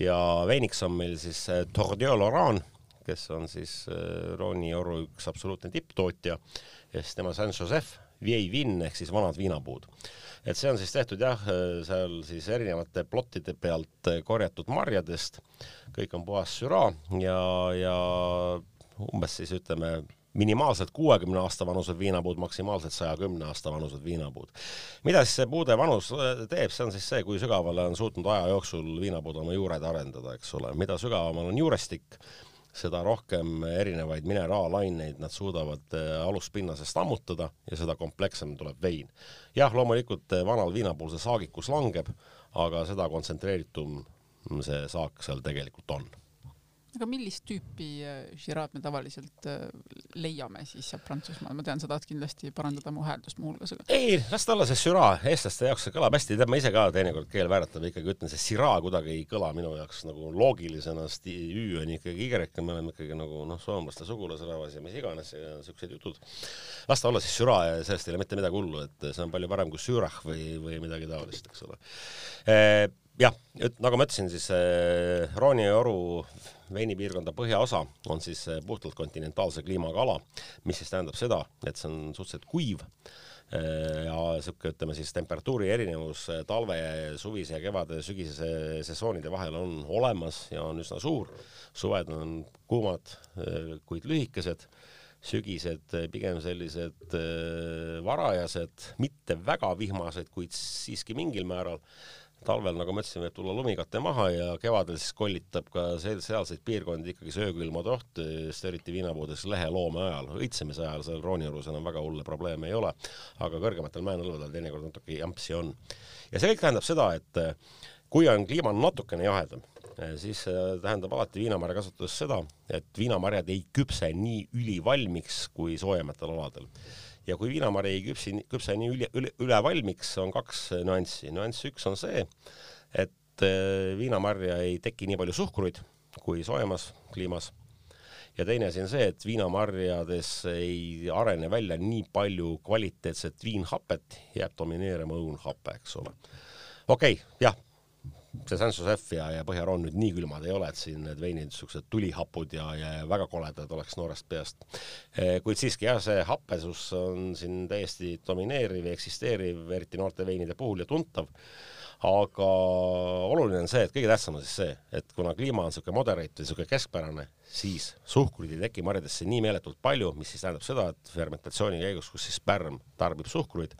ja veiniks on meil siis äh, Tordieu-Laurent, kes on siis äh, Rooni oru üks absoluutne tipptootja. Ja siis tema Saint-Joseph, Vieille Vin ehk siis vanad viinapuud. et see on siis tehtud jah, äh, seal siis erinevate plottide pealt korjatud marjadest, kõik on puhas süra ja, ja umbes siis ütleme minimaalselt kuuekümne aasta vanused viinapuud, maksimaalselt saja kümne aasta vanused viinapuud. mida siis see puude vanus äh, teeb, see on siis see, kui sügavale on suutnud aja jooksul viinapuud oma juured arendada, eks ole, mida sügavamal on juurestik, seda rohkem erinevaid mineraalaineid nad suudavad äh, aluspinnasest ammutada ja seda komplekssem tuleb vein. jah, loomulikult äh, vanal viinapuul see saagikus langeb, aga seda kontsentreeritum see saak seal tegelikult on aga millist tüüpi äh, me tavaliselt äh, leiame siis sealt Prantsusmaal, ma tean, sa tahad kindlasti parandada mu hääldust muuhulgas, aga. ei, las ta olla see Syrah, eestlaste jaoks see kõlab hästi, tead ma ise ka teinekord keel vääratab, ikkagi ütlen, see Syrah kuidagi ei kõla minu jaoks nagu loogilisena, Ü on ikkagi Y, me oleme ikkagi nagu noh, soomlaste sugulasrahvas ja mis iganes ja siuksed jutud. las ta olla siis Syrah ja sellest ei ole mitte midagi hullu, et see on palju parem kui Sürah või, või midagi taolist, eks ole jah, et nagu ma ütlesin, siis äh, Rooni ja Oru veinipiirkonda põhjaosa on siis äh, puhtalt kontinentaalse kliimaga ala, mis siis tähendab seda, et see on suhteliselt kuiv äh, ja niisugune, ütleme siis temperatuuri erinevus äh, talve, suvise ja kevade, sügisese sesoonide vahel on olemas ja on üsna suur. suved on kuumad, kuid lühikesed, sügised pigem sellised varajased, mitte väga vihmased, kuid siiski mingil määral talvel, nagu ma ütlesin, võib tulla lumikate maha ja kevadel siis kollitab ka sealseid piirkondi ikkagi söögilmade oht, sest eriti viinapuudes leheloome ajal, õitsemise ajal seal Rooniorus enam väga hulle probleeme ei ole, aga kõrgematel mäenõlvedel teinekord natuke jampsi on. ja see kõik tähendab seda, et kui on kliima natukene jahedam, siis tähendab alati viinamarja kasutades seda, et viinamarjad ei küpse nii ülivalmiks kui soojematel aladel ja kui viinamari ei küpsi, küpse nii üle, üle, ülevalmiks, on kaks nüanssi. nüanss üks on see, et äh, viinamarja ei teki nii palju suhkruid kui soojemas kliimas. ja teine asi on see, et viinamarjades ei arene välja nii palju kvaliteetset viinhapet, jääb domineerima õunhape, eks ole. okei okay,, jah see Saint-Joseph ja, ja Põhja-Roon nüüd nii külmad ei ole, et siin need veinid niisugused tulihapud ja, ja väga koledad oleks noorest peast. Eh, kuid siiski jah, see happesus on siin täiesti domineeriv ja eksisteeriv, eriti noorte veinide puhul ja tuntav. aga oluline on see, et kõige tähtsam on siis see, et kuna kliima on niisugune moderate või niisugune keskpärane, siis suhkruid ei teki marjadesse nii meeletult palju, mis siis tähendab seda, et fermentatsiooni käigus, kus siis pärm tarbib suhkruid,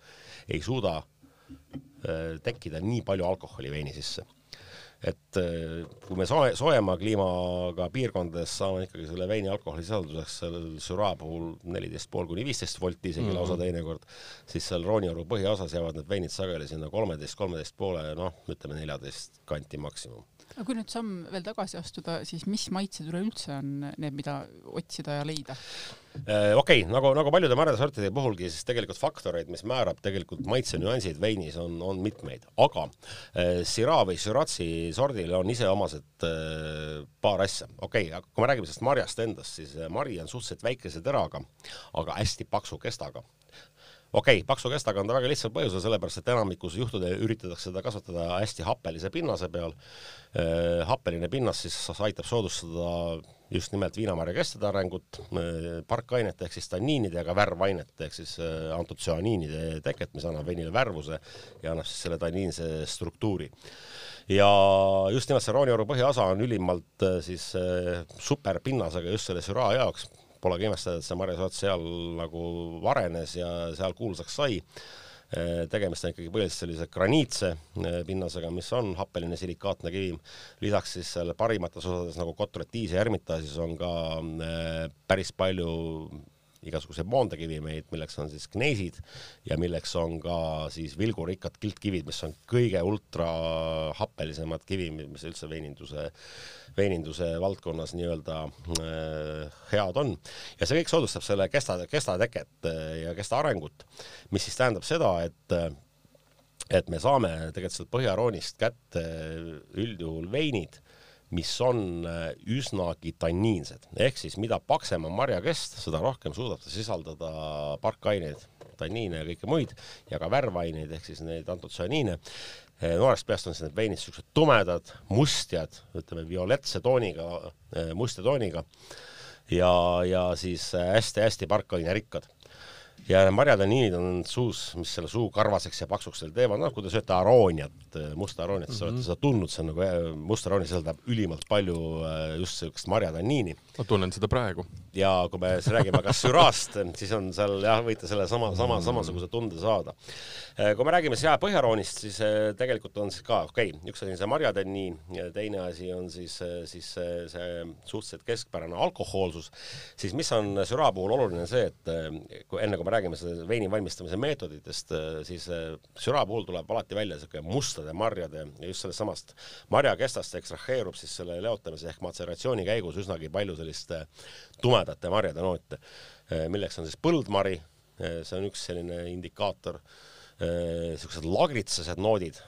ei suuda eh, tekkida nii palju alkoholi veini sisse et äh, kui me soe, soojema kliimaga piirkondades saame ikkagi selle veini alkoholisisalduseks seal Syrah puhul neliteist pool kuni viisteist volti isegi mm -hmm. lausa teinekord, siis seal Roonioru põhjaosas jäävad need veinid sageli sinna kolmeteist, kolmeteist poole, noh, ütleme neljateist kanti maksimum aga kui nüüd samm veel tagasi astuda, siis mis maitsed üleüldse on need, mida otsida ja leida? Äh, okei okay,, nagu, nagu paljude marjasortide puhulgi, siis tegelikult faktoreid, mis määrab tegelikult maitsenüansid veinis, on, on mitmeid, aga äh, Syrah või Shirazzi sordile on iseomased äh, paar asja. okei okay,, kui me räägime sellest marjast endast, siis äh, mari on suhteliselt väikese teraga, aga hästi paksu kestaga okei okay,, paksu kestaga on ta väga lihtsal põhjusel, sellepärast et enamikus juhtudel üritatakse seda kasvatada hästi happelise pinnase peal. Äh, happeline pinnas siis aitab soodustada just nimelt viinamarja kestede arengut, parkainete ehk siis tanniinide ja ka värvainete ehk siis äh, antotsüaniinide teket, mis annab veinile värvuse ja annab siis selle tanniinse struktuuri ja just nimelt see Roonioru põhjaosa on ülimalt äh, siis äh, superpinnasega just selle Syrah jaoks. Polegi imestada, et see marjasaat seal nagu varenes ja seal kuulsaks sai. Äh, tegemist on ikkagi põhiliselt sellise graniitse pinnasega, mis on happeline silikaatne kivim. lisaks siis seal parimates osades nagu Cotretiis ja Hermitasis on ka päris palju igasuguseid moondakivimeid, milleks on siis gneisid ja milleks on ka siis vilgurikkad kildkivid, mis on kõige ultrahappelisemad kivid, mis üldse veininduse, veininduse valdkonnas nii-öelda äh, head on. ja see kõik soodustab selle kesta, kestateket äh, ja kesta arengut, mis siis tähendab seda, et äh, et me saame tegelikult sealt Põhjaroonist kätte üldjuhul veinid mis on äh, üsnagi tanniinsed, ehk siis mida paksem on marjakest, seda rohkem suudab ta sisaldada parkaineid, tanniine ja kõike muid ja ka värvaineid ehk siis neid antotsüaniine. Äh, noorest peast on need veinid siuksed tumedad, mustjad, ütleme violetse tooniga, äh, musta tooniga ja, ja siis hästi-hästi parkainerikkad ja marjataniinid on suus, mis selle suu karvaseks ja paksuks seal teevad, noh, kui te sööte arooniat, musta arooniat, siis mm -hmm. olete seda tundnud, see on nagu äh, must arooni sisaldab ülimalt palju äh, just sellist marjataniini. ma tunnen seda praegu. ja kui me räägime ka sürast, siis on seal jah, võite selle sama, sama, samasuguse tunde saada. Äh, kui me räägime sea põhjaroonist, siis tegelikult on siis ka, okei okay,, üks asi on see marjataniin ja teine asi on siis, siis see, see suhteliselt keskpärane alkohoolsus, siis mis on süra puhul oluline, see, et kui enne, kui me räägime selle veini valmistamise meetoditest, äh, siis äh, süra puhul tuleb alati välja niisugune mustade marjade ja just sellest samast marjakestast ekstraheerub siis selle leotamise ehk matseratsiooni käigus üsnagi palju sellist äh, tumedate marjade noote, milleks on siis põldmari, see on üks selline indikaator niisugused lagritsased noodid,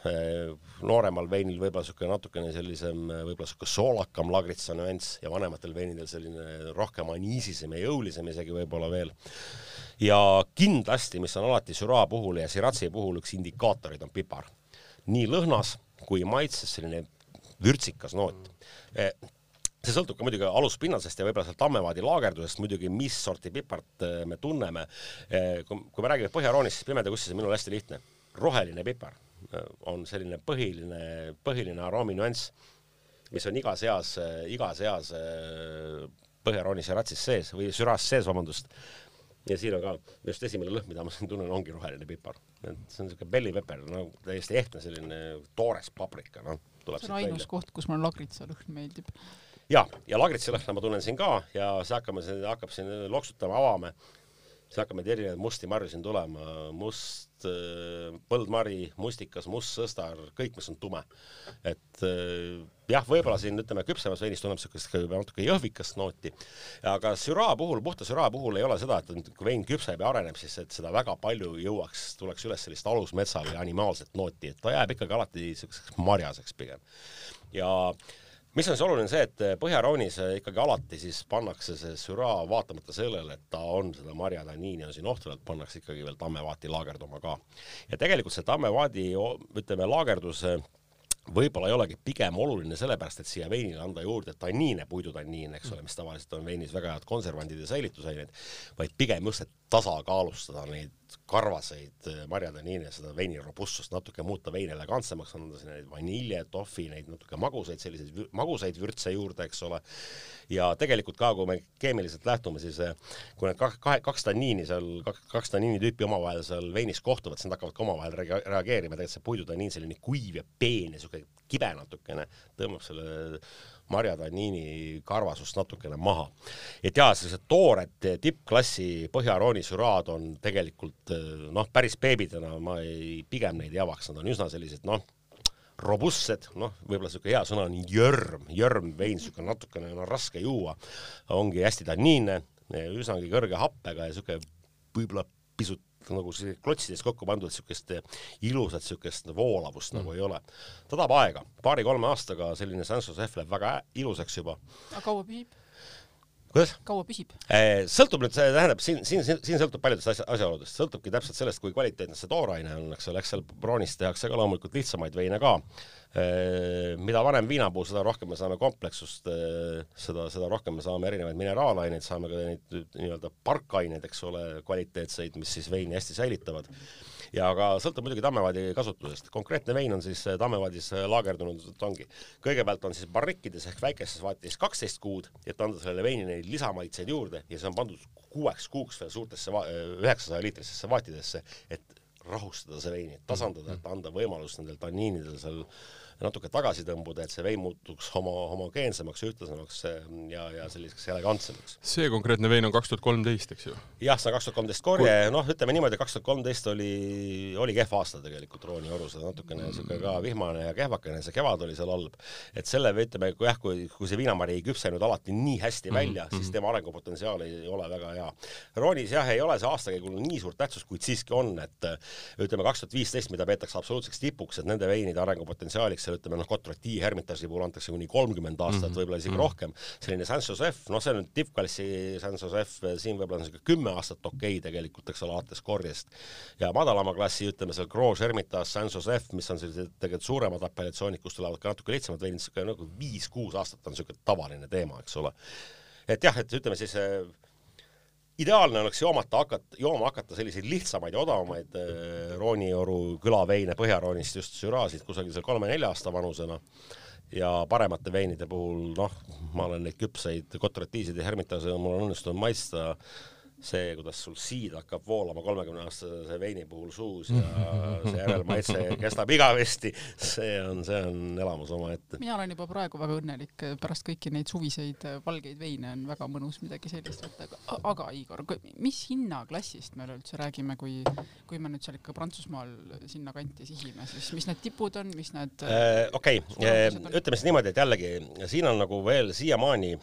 nooremal veinil võib-olla niisugune natukene sellisem, võib-olla niisugune soolakam lagritsa nüanss ja vanematel veinidel selline rohkem aniisisem ja jõulisem isegi võib-olla veel. Ja kindlasti, mis on alati Syrah puhul ja Shirazzi puhul üks indikaatorid, on pipar. nii lõhnas kui maitses selline vürtsikas noot see sõltub ka muidugi aluspinnasest ja võib-olla sealt tammevaadi laagerdusest muidugi, mis sorti pipart eh, me tunneme. Eh, kui me räägime Põhjaroonist, siis pimeda kussis on minul hästi lihtne. roheline pipar on selline põhiline, põhiline aroominüanss, mis on igas eas, igas eas Põhjaroonis ja ratsis sees või süras sees, vabandust ja siin on ka just esimene lõhn, mida ma siin tunnen, ongi roheline pipar. et see on niisugune bellipeper, no täiesti ehtne selline toores paprika, noh. see on ainus välja. koht, kus mulle lagritsa lõhn meeldib. Ja, ja lagritsa lõhna ma tunnen siin ka ja see hakkame, hakkab siin loksutama, avame siis hakkab neid erinevaid musti marju siin tulema, must äh, põldmari, mustikas, must sõstar, kõik, mis on tume. et äh, jah, võib-olla siin ütleme küpsemas veinis tunneb niisugust natuke jõhvikast nooti, aga süraa puhul, puhta süraa puhul ei ole seda, et kui vein küpseb ja areneb, siis et seda väga palju jõuaks, tuleks üles sellist alusmetsa või animaalset nooti, et ta jääb ikkagi alati niisuguseks marjaseks pigem. ja mis on siis oluline, see, et Põhjaroonis ikkagi alati siis pannakse see süraa, vaatamata sellele, et ta on seda marjataniini on siin ohtralt, pannakse ikkagi veel tammevaati laagerduma ka. ja tegelikult see tammevaadi, ütleme, laagerdus võib-olla ei olegi pigem oluline sellepärast, et siia veinile anda juurde tanniine, puidutanniin, eks ole, mis tavaliselt on veinis väga head konservandid ja säilitusained, vaid pigem just, et tasakaalustada neid karvaseid äh, marjataniine, seda veini robustsust natuke muuta vein elegantsemaks, anda sinna neid vanilje, tohvi, neid natuke magusaid, selliseid magusaid vürtse juurde, eks ole. ja tegelikult ka, kui me keemiliselt lähtume, siis äh, kui need kaks, kaks tanniini seal, kaks, tanniini tüüpi omavahel seal veinis kohtuvad, siis nad hakkavad ka omavahel reageerima, tegelikult see puidutanniin, selline kuiv ja peen ja siuke kibe natukene, tõmbab selle marjatanniini karvasust natukene maha. et jaa, sellised toored tippklassi Põhja-Rooni süraad on tegelikult noh, päris beebidena ma ei, pigem neid ei avaks, nad on üsna sellised noh, robustsed, noh, võib-olla niisugune hea sõna on jörm, jörm vein, niisugune natukene no, raske juua, ongi hästi tanniinne, üsnagi kõrge happega ja niisugune võib-olla pisut nagu klotsides kokku pandud niisugust ilusat niisugust voolavust nagu mm. nagu ei ole. ta tahab aega, paari-kolme aastaga selline F läheb väga ilusaks juba. aga kaua püsib? Kuidas? kaua püsib? Eh, sõltub nüüd, see tähendab siin, siin, siin sõltub paljudest asja, asjaoludest, sõltubki täpselt sellest, kui kvaliteetne see tooraine on, eks ole, eks seal broonis tehakse ka loomulikult lihtsamaid veine ka Äh, mida vanem viina puhul, seda rohkem me saame komplekssust, äh, seda, seda rohkem me saame erinevaid mineraalaineid, saame ka neid nii-öelda parkaineid, eks ole, kvaliteetseid, mis siis veini hästi säilitavad. Ja ka sõltub muidugi tammevaadi kasutusest. konkreetne vein on siis tammevaadis laagerdunud, ongi, kõigepealt on siis barrikkides ehk väikestes vaatides kaksteist kuud, et anda sellele veinile lisamaitseid juurde ja see on pandud kuueks kuuks veel suurtesse üheksasaja liitrisesse vaatidesse, et rahustada see veini, tasandada, et anda võimalus nendel tanniinidel seal natuke tagasi tõmbuda, et see vein muutuks homo, homogeensemaks, ühtlasemaks ja, ja selliseks elegantsemaks. see konkreetne vein on kaks tuhat kolmteist, eks ju? jah, see on kaks tuhat kolmteist korje, noh, ütleme niimoodi, kaks tuhat kolmteist oli, oli kehv aasta tegelikult Rooni orus, natukene niisugune ka vihmane ja kehvakene, see kevad oli seal halb. et selle, ütleme, kui jah, kui, kui see viinamari ei küpsenud alati nii hästi mhm, välja mm, -hmm. siis tema arengupotentsiaal ei ole väga hea. Roonis jah, ei ole see aastakäigul nii suurt tähtsust, kuid siiski on, et ütleme, kaks tuhat viisteist, mida peetakse absoluutseks tipuks, et nende veinide arengupotentsiaaliks seal ütleme noh, Cotroti Hermitasi puhul antakse kuni kolmkümmend aastat mm, -hmm. võib-olla isegi mm -hmm. rohkem, selline Saint-Joseph, noh, see on tippklassi Saint-Joseph, siin võib-olla on niisugune kümme aastat okei okay tegelikult, eks ole, alates korjest. ja madalama klassi, ütleme seal Gros Hermitas, Saint-Joseph, mis on sellised tegelikult suuremad apellatsioonid, kust tulevad ka natuke lihtsamad veinid, niisugune nagu viis-kuus aastat on niisugune tavaline teema, eks ole. et jah, et ütleme siis ideaalne oleks joomata hakata, jooma hakata selliseid lihtsamaid ja odavamaid äh, Roonioru külaveine Põhja-Roonist, just Süraasid kusagil seal kolme-nelja aasta vanusena. Ja paremate veinide puhul, noh, ma olen neid küpseid Cotretiisid ja Hermitase mul on õnnestunud maitsta äh, see, kuidas sul siid hakkab voolama kolmekümne aastase veini puhul suus ja see järelmaitse kestab igavesti, see on, see on elamus omaette. mina olen juba praegu väga õnnelik, pärast kõiki neid suviseid valgeid veine on väga mõnus midagi sellist võtta, aga, aga Igor, mis hinnaklassist me üleüldse räägime, kui, kui me nüüd seal ikka Prantsusmaal sinnakanti sihime, siis mis need tipud on, mis need äh, okei okay., ütleme siis niimoodi, et jällegi siin on nagu veel siiamaani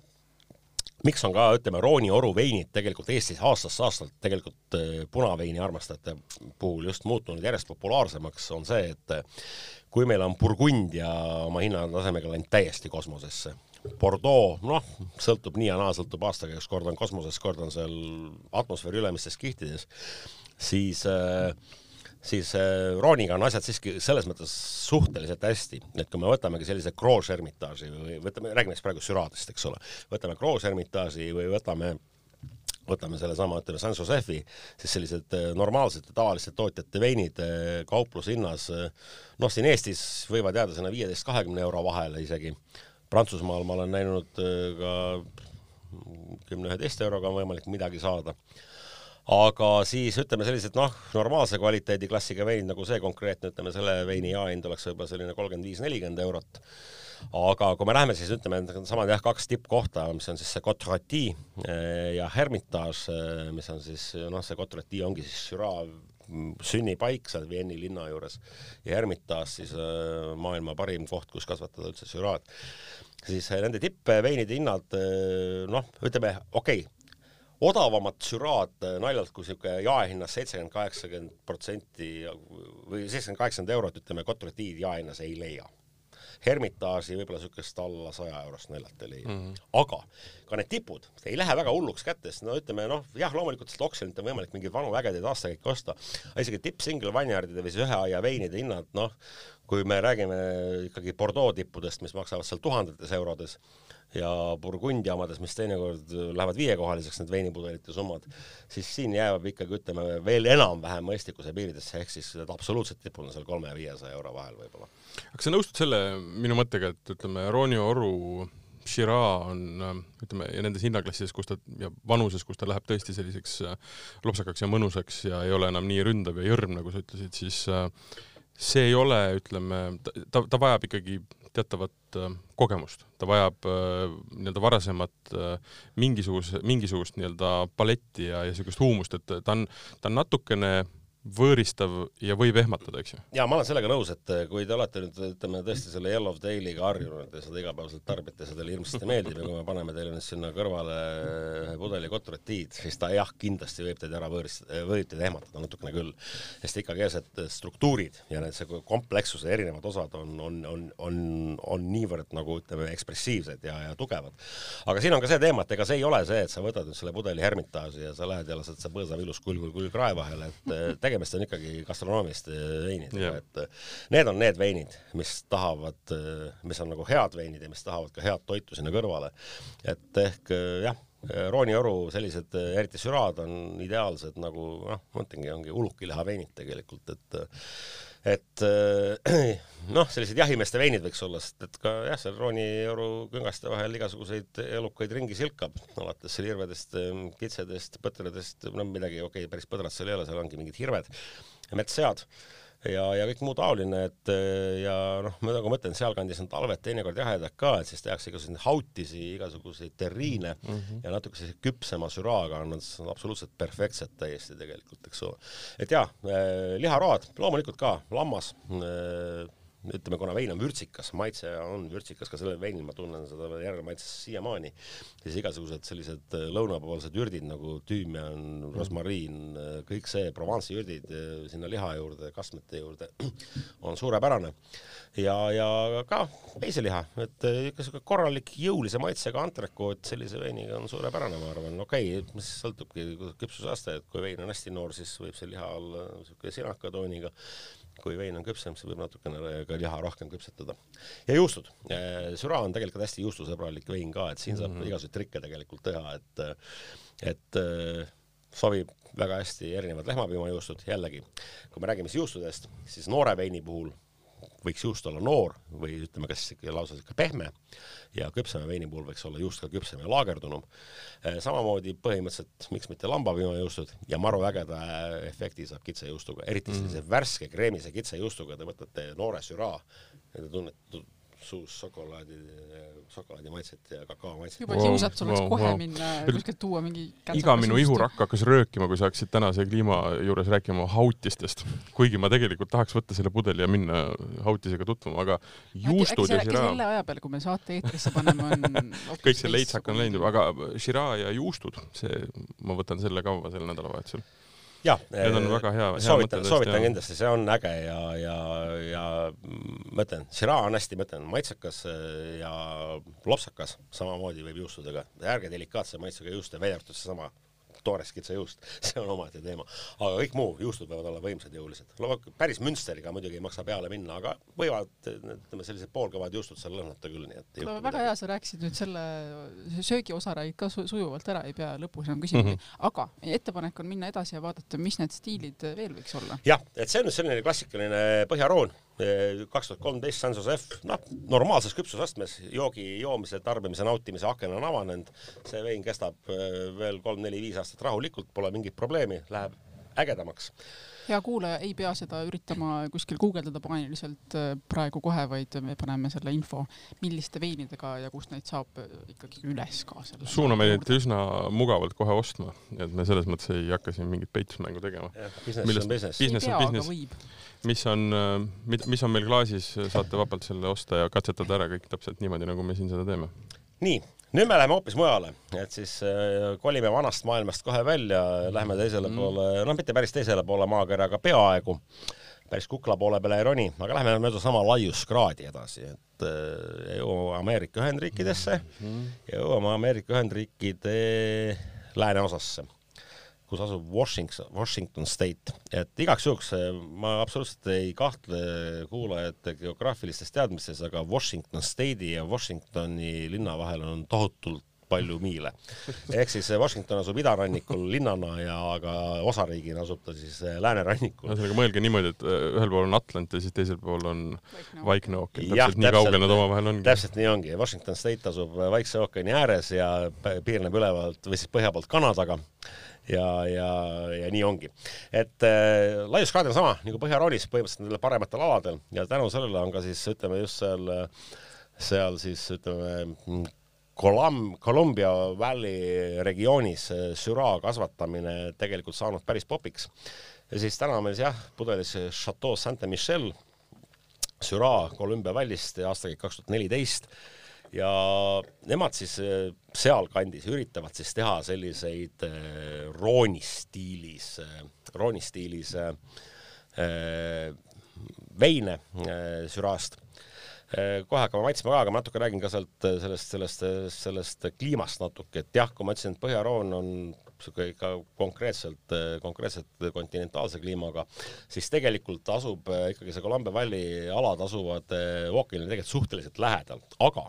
miks on ka, ütleme, Rooni oru veinid tegelikult Eestis aastast aastalt tegelikult äh, punaveini armastajate puhul just muutunud järjest populaarsemaks, on see, et äh, kui meil on Burgundia oma hinnatasemega läinud täiesti kosmosesse, Bordeaux, noh, sõltub nii ja naa, sõltub aastaga, üks kord on kosmoses, kord on seal atmosfääri ülemistes kihtides, siis äh, siis äh, Rooniga on asjad siiski selles mõttes suhteliselt hästi, et kui me võtamegi sellise Gros Hermitage'i või võtame, räägime siis praegu Süradest, eks ole, võtame Gros Hermitage'i või võtame võtame sellesama, ütleme, Saint-Josephi, siis sellised äh, normaalsete tavaliste tootjate veinid äh, kauplushinnas, noh, siin Eestis võivad jääda sinna viieteist, kahekümne euro vahele isegi. Prantsusmaal ma olen näinud ka kümne-üheteist euroga on võimalik midagi saada aga siis ütleme sellised noh, normaalse kvaliteediklassiga vein nagu see konkreetne, ütleme selle veini jaehind oleks võib-olla selline kolmkümmend viis, nelikümmend eurot. aga kui me läheme siis ütleme, samad jah, kaks tippkohta, mis on siis see Cotrati eh, ja Hermitage, eh, mis on siis noh, see Cotrati ongi siis Syrah sünnipaik seal Vieni linna juures ja Hermitage siis eh, maailma parim koht, kus kasvatada üldse Syrah'd siis nende tippveinide hinnad noh, ütleme okei okay,, odavamat süraad äh, naljalt kui niisugune jaehinnas seitsekümmend, kaheksakümmend protsenti või seitsekümmend, kaheksakümmend eurot, ütleme, kotratiiv jaehinnas ei leia. Hermitaaži võib-olla niisugust alla saja eurost naljalt ei leia mm. -hmm. aga ka need tipud ei lähe väga hulluks kätte, sest no ütleme noh, jah, loomulikult sealt oksjonilt on võimalik mingeid vanu ägedaid aastakäike osta, aga isegi tipp single vineyardide või siis ühe aia veinide hinnad, noh, kui me räägime ikkagi Bordeaux tippudest, mis maksavad seal tuhandetes eurodes, ja Burgundia omades, mis teinekord lähevad viiekohaliseks, need veinipudelite summad, siis siin jääb ikkagi, ütleme, veel enam-vähem mõistlikkuse piiridesse, ehk siis need absoluutsed tipud on seal kolme ja viiesaja euro vahel võib-olla. kas sa nõustud selle minu mõttega, et ütleme, Ronio Oru Shiraz on, ütleme, ja nendes hinnaklassides, kus ta ja vanuses, kus ta läheb tõesti selliseks lopsakaks ja mõnusaks ja ei ole enam nii ründav ja jõrm, nagu sa ütlesid, siis see ei ole, ütleme, ta, ta vajab ikkagi teatavat äh, kogemust, ta vajab äh, nii-öelda varasemat äh, mingisuguse, mingisugust nii-öelda paletti ja, ja niisugust huumust, et ta on, ta on natukene võõristav ja võib ehmatada, eks ju? jaa, ma olen sellega nõus, et eh, kui te olete nüüd ütleme tõesti selle Yellow Dale'iga harjunud ja seda igapäevaselt tarbite, see teile hirmsasti meeldib ja kui me paneme teile nüüd sinna kõrvale ühe pudeli Cotretiid, siis ta jah, kindlasti võib teid ära võõristada, võib teid ehmatada natukene küll. sest ikkagi need struktuurid ja need, see komplekssuse erinevad osad on, on, on, on, on niivõrd nagu ütleme, ekspressiivsed ja, ja tugevad. aga siin on ka see teema, et ega see ei ole see, et sa võtad nüüd selle pudeli Hermitaaži ja sa lähed ja lased see põõsav ilus kulg, kulg, krae vahele, et tegemist on ikkagi gastronoomiliste veinidega, et äh, need on need veinid, mis tahavad, äh, mis on nagu head veinid ja mis tahavad ka head toitu sinna kõrvale. et ehk äh, jah, roonioru sellised, eriti süraad on ideaalsed nagu noh, ma mõtlengi, ongi ulukiliheveinid tegelikult, et et noh, sellised jahimeeste veinid võiks olla, sest et ka jah, seal roonioru küngaste vahel igasuguseid elukaid ringi silkab, alates seal hirvedest, kitsedest, põtradest, no midagi, okei okay,, päris põdrat seal ei ole, seal ongi mingid hirved, metssead ja, ja kõik muu taoline, et ja noh, ma nagu mõtlen, sealkandis on talved teinekord jahedad ka, et siis tehakse igasuguseid hautisi, igasuguseid terriine mm -hmm. ja natuke sellise küpsema süraaga on nad absoluutselt perfektsed täiesti tegelikult, eks ole. et jaa, eh, liharoad loomulikult ka, lammas äh, ütleme, kuna vein on vürtsikas, maitse on vürtsikas, ka sellel veinil ma tunnen seda järelmaitses siiamaani, siis igasugused sellised äh, lõunapoolsed ürdid nagu tüümian, rosmariin, äh, kõik see, Provence'i ürdid äh, sinna liha juurde, kastmete juurde, on suurepärane. ja, ja ka veiseliha, et niisugune korralik jõulise maitsega antrekoot sellise veiniga on suurepärane, ma arvan, okei okay,, mis sõltubki küpsusaste, et kui vein on hästi noor, siis võib see liha olla niisugune sinaka tooniga kui vein on küpsem, siis võib natukene ka liha rohkem küpsetada. ja juustud, süra on tegelikult hästi juustusõbralik vein ka, et siin saab mm -hmm. igasuguseid trikke tegelikult teha, et et äh, sobib väga hästi erinevad lehmapiimajuustud, jällegi, kui me räägime siis juustudest, siis noore veini puhul võiks juust olla noor või ütleme, kas lausa ikka pehme ja küpsema veini puhul võiks olla juust ka küpsem ja laagerdunum. Eh, samamoodi põhimõtteliselt, miks mitte lambapiimajuustud ja maru ägeda efekti saab kitsejuustuga, eriti sellise mm. värske kreemise kitsejuustuga, te võtate noore süraa te tunnete suus šokolaadi, šokolaadi maitset ja kakao maitset. juba kiusatus wow, oleks wow, kohe wow. minna kuskilt tuua mingi iga minu ihurakk hakkas röökima, kui sa hakkasid tänase kliima juures rääkima hautistest. kuigi ma tegelikult tahaks võtta selle pudeli ja minna hautisega tutvuma, aga juustud äkki, äkki ja Shiraz. selle aja peale, kui me saate eetrisse paneme, on kõik see leitsak on läinud juba, aga Shiraz ja juustud, see, ma võtan selle kaua sel nädalavahetusel jah, need on väga hea, hea soovitan, soovitan kindlasti, see on äge ja, ja, ja ma ütlen, Shiraz on hästi, ma ütlen, maitsekas äh, ja lopsakas, samamoodi võib juustudega, ärge delikaatse maitsega juuste, välja arvatud seesama toores kitsejuust, see on omaette teema. aga kõik muu, juustud võivad olla võimsad, jõulised. päris Münsteriga muidugi ei maksa peale minna, aga võivad, ütleme, sellised poolkõvad juustud seal lõhnata küll, nii et no, väga midagi. hea, sa rääkisid nüüd selle söögiosa räägid ka su sujuvalt ära, ei pea lõpus enam küsima mm. -hmm. aga ettepanek on minna edasi ja vaadata, mis need stiilid veel võiks olla. jah, et see on nüüd selline klassikaline põhjaroon kaks tuhat kolmteist San Josef, noh, normaalses küpsusastmes, joogi joomise, tarbimise, nautimise aken on avanenud, see vein kestab äh, veel kolm-neli-viis aastat rahulikult, pole mingit probleemi, läheb ägedamaks. Hea kuulaja ei pea seda üritama kuskil guugeldada paaniliselt äh, praegu kohe, vaid me paneme selle info, milliste veinidega ja kust neid saab äh, ikkagi üles ka. suuname neid üsna mugavalt kohe ostma, et me selles mõttes ei hakka siin mingit peitusmängu tegema. business on business. business on business mis on, mis on meil klaasis, saate vabalt selle osta ja katsetada ära kõik täpselt niimoodi, nagu me siin seda teeme. nii, nüüd me läheme hoopis mujale, et siis äh, kolime vanast maailmast kohe välja, lähme teisele mm. poole, noh, mitte päris teisele poole maakera, aga peaaegu, päris kukla poole peale ei roni, aga lähme mööda sama laiuskraadi edasi, et äh, jõuame Ameerika Ühendriikidesse. Mm ja jõuame Ameerika Ühendriikide lääneosasse kus asub Washington, Washington State, et igaks juhuks eh, ma absoluutselt ei kahtle kuulajate geograafilistes teadmistes, aga Washington State'i ja Washingtoni linna vahel on tohutult palju miile. ehk siis Washington asub idarannikul linnana ja aga osariigina asub ta siis eh, läänerannikul. ühesõnaga mõelge niimoodi, et eh, ühel pool on Atlant ja siis teisel pool on Vaikne ookean, täpselt nii kaugel nad omavahel ongi. täpselt nii ongi, Washington State asub Vaikse ookeani ääres ja piirneb ülevalt või siis põhja poolt Kanadaga ja, ja, ja nii ongi. et äh, laiuskraad on sama nagu Põhjaroonis põhimõtteliselt nendel parematel aladel ja tänu sellele on ka siis ütleme just seal, seal siis ütleme Colum-, Columbia Valley regioonis süraa kasvatamine tegelikult saanud päris popiks. ja siis täna meil jah, pudelis Chateau Saint-Michel, süraa Columbia Valley'st aastakäik kaks tuhat neliteist ja nemad siis äh, sealkandis üritavad siis teha selliseid äh, roonistiilis, äh, roonistiilis veine Süraast. Kohe hakkame maitsma ka, aga ma natuke räägin ka sealt sellest, sellest, sellest kliimast natuke, et jah, kui ma ütlesin, et Põhjaroon on niisugune ikka konkreetselt, konkreetselt kontinentaalse kliimaga, siis tegelikult asub ikkagi see Columbia Valley alad asuvad ookeanile tegelikult suhteliselt lähedal, aga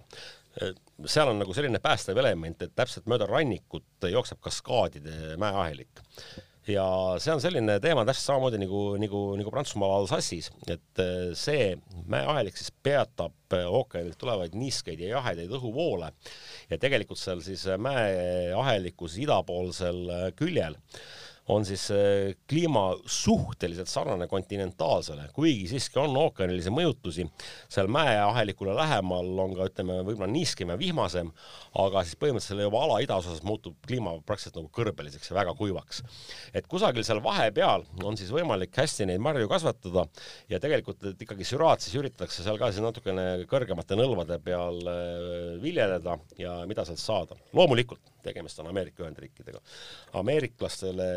seal on nagu selline päästev element, et täpselt mööda rannikut jookseb kaskaadide mäeahelik ja see on selline teema täpselt samamoodi nagu, nagu, nagu Prantsusmaal Alsassis, et äh, see mäeahelik siis peatab äh, ookeanilt tulevaid niiskeid ja jahedaid õhuvoole ja tegelikult seal siis mäeahelikus idapoolsel äh, küljel on siis kliima suhteliselt sarnane kontinentaalsele, kuigi siiski on ookeanilisi mõjutusi. seal mäeahelikule lähemal on ka ütleme, võib-olla niiskem ja vihmasem, aga siis põhimõtteliselt selle juba ala idaosas muutub kliima praktiliselt nagu kõrbeliseks ja väga kuivaks. et kusagil seal vahepeal on siis võimalik hästi neid marju kasvatada ja tegelikult, ikkagi süraat siis üritatakse seal ka siis natukene kõrgemate nõlvade peal viljeleda ja mida sealt saada. loomulikult tegemist on Ameerika Ühendriikidega. ameeriklastele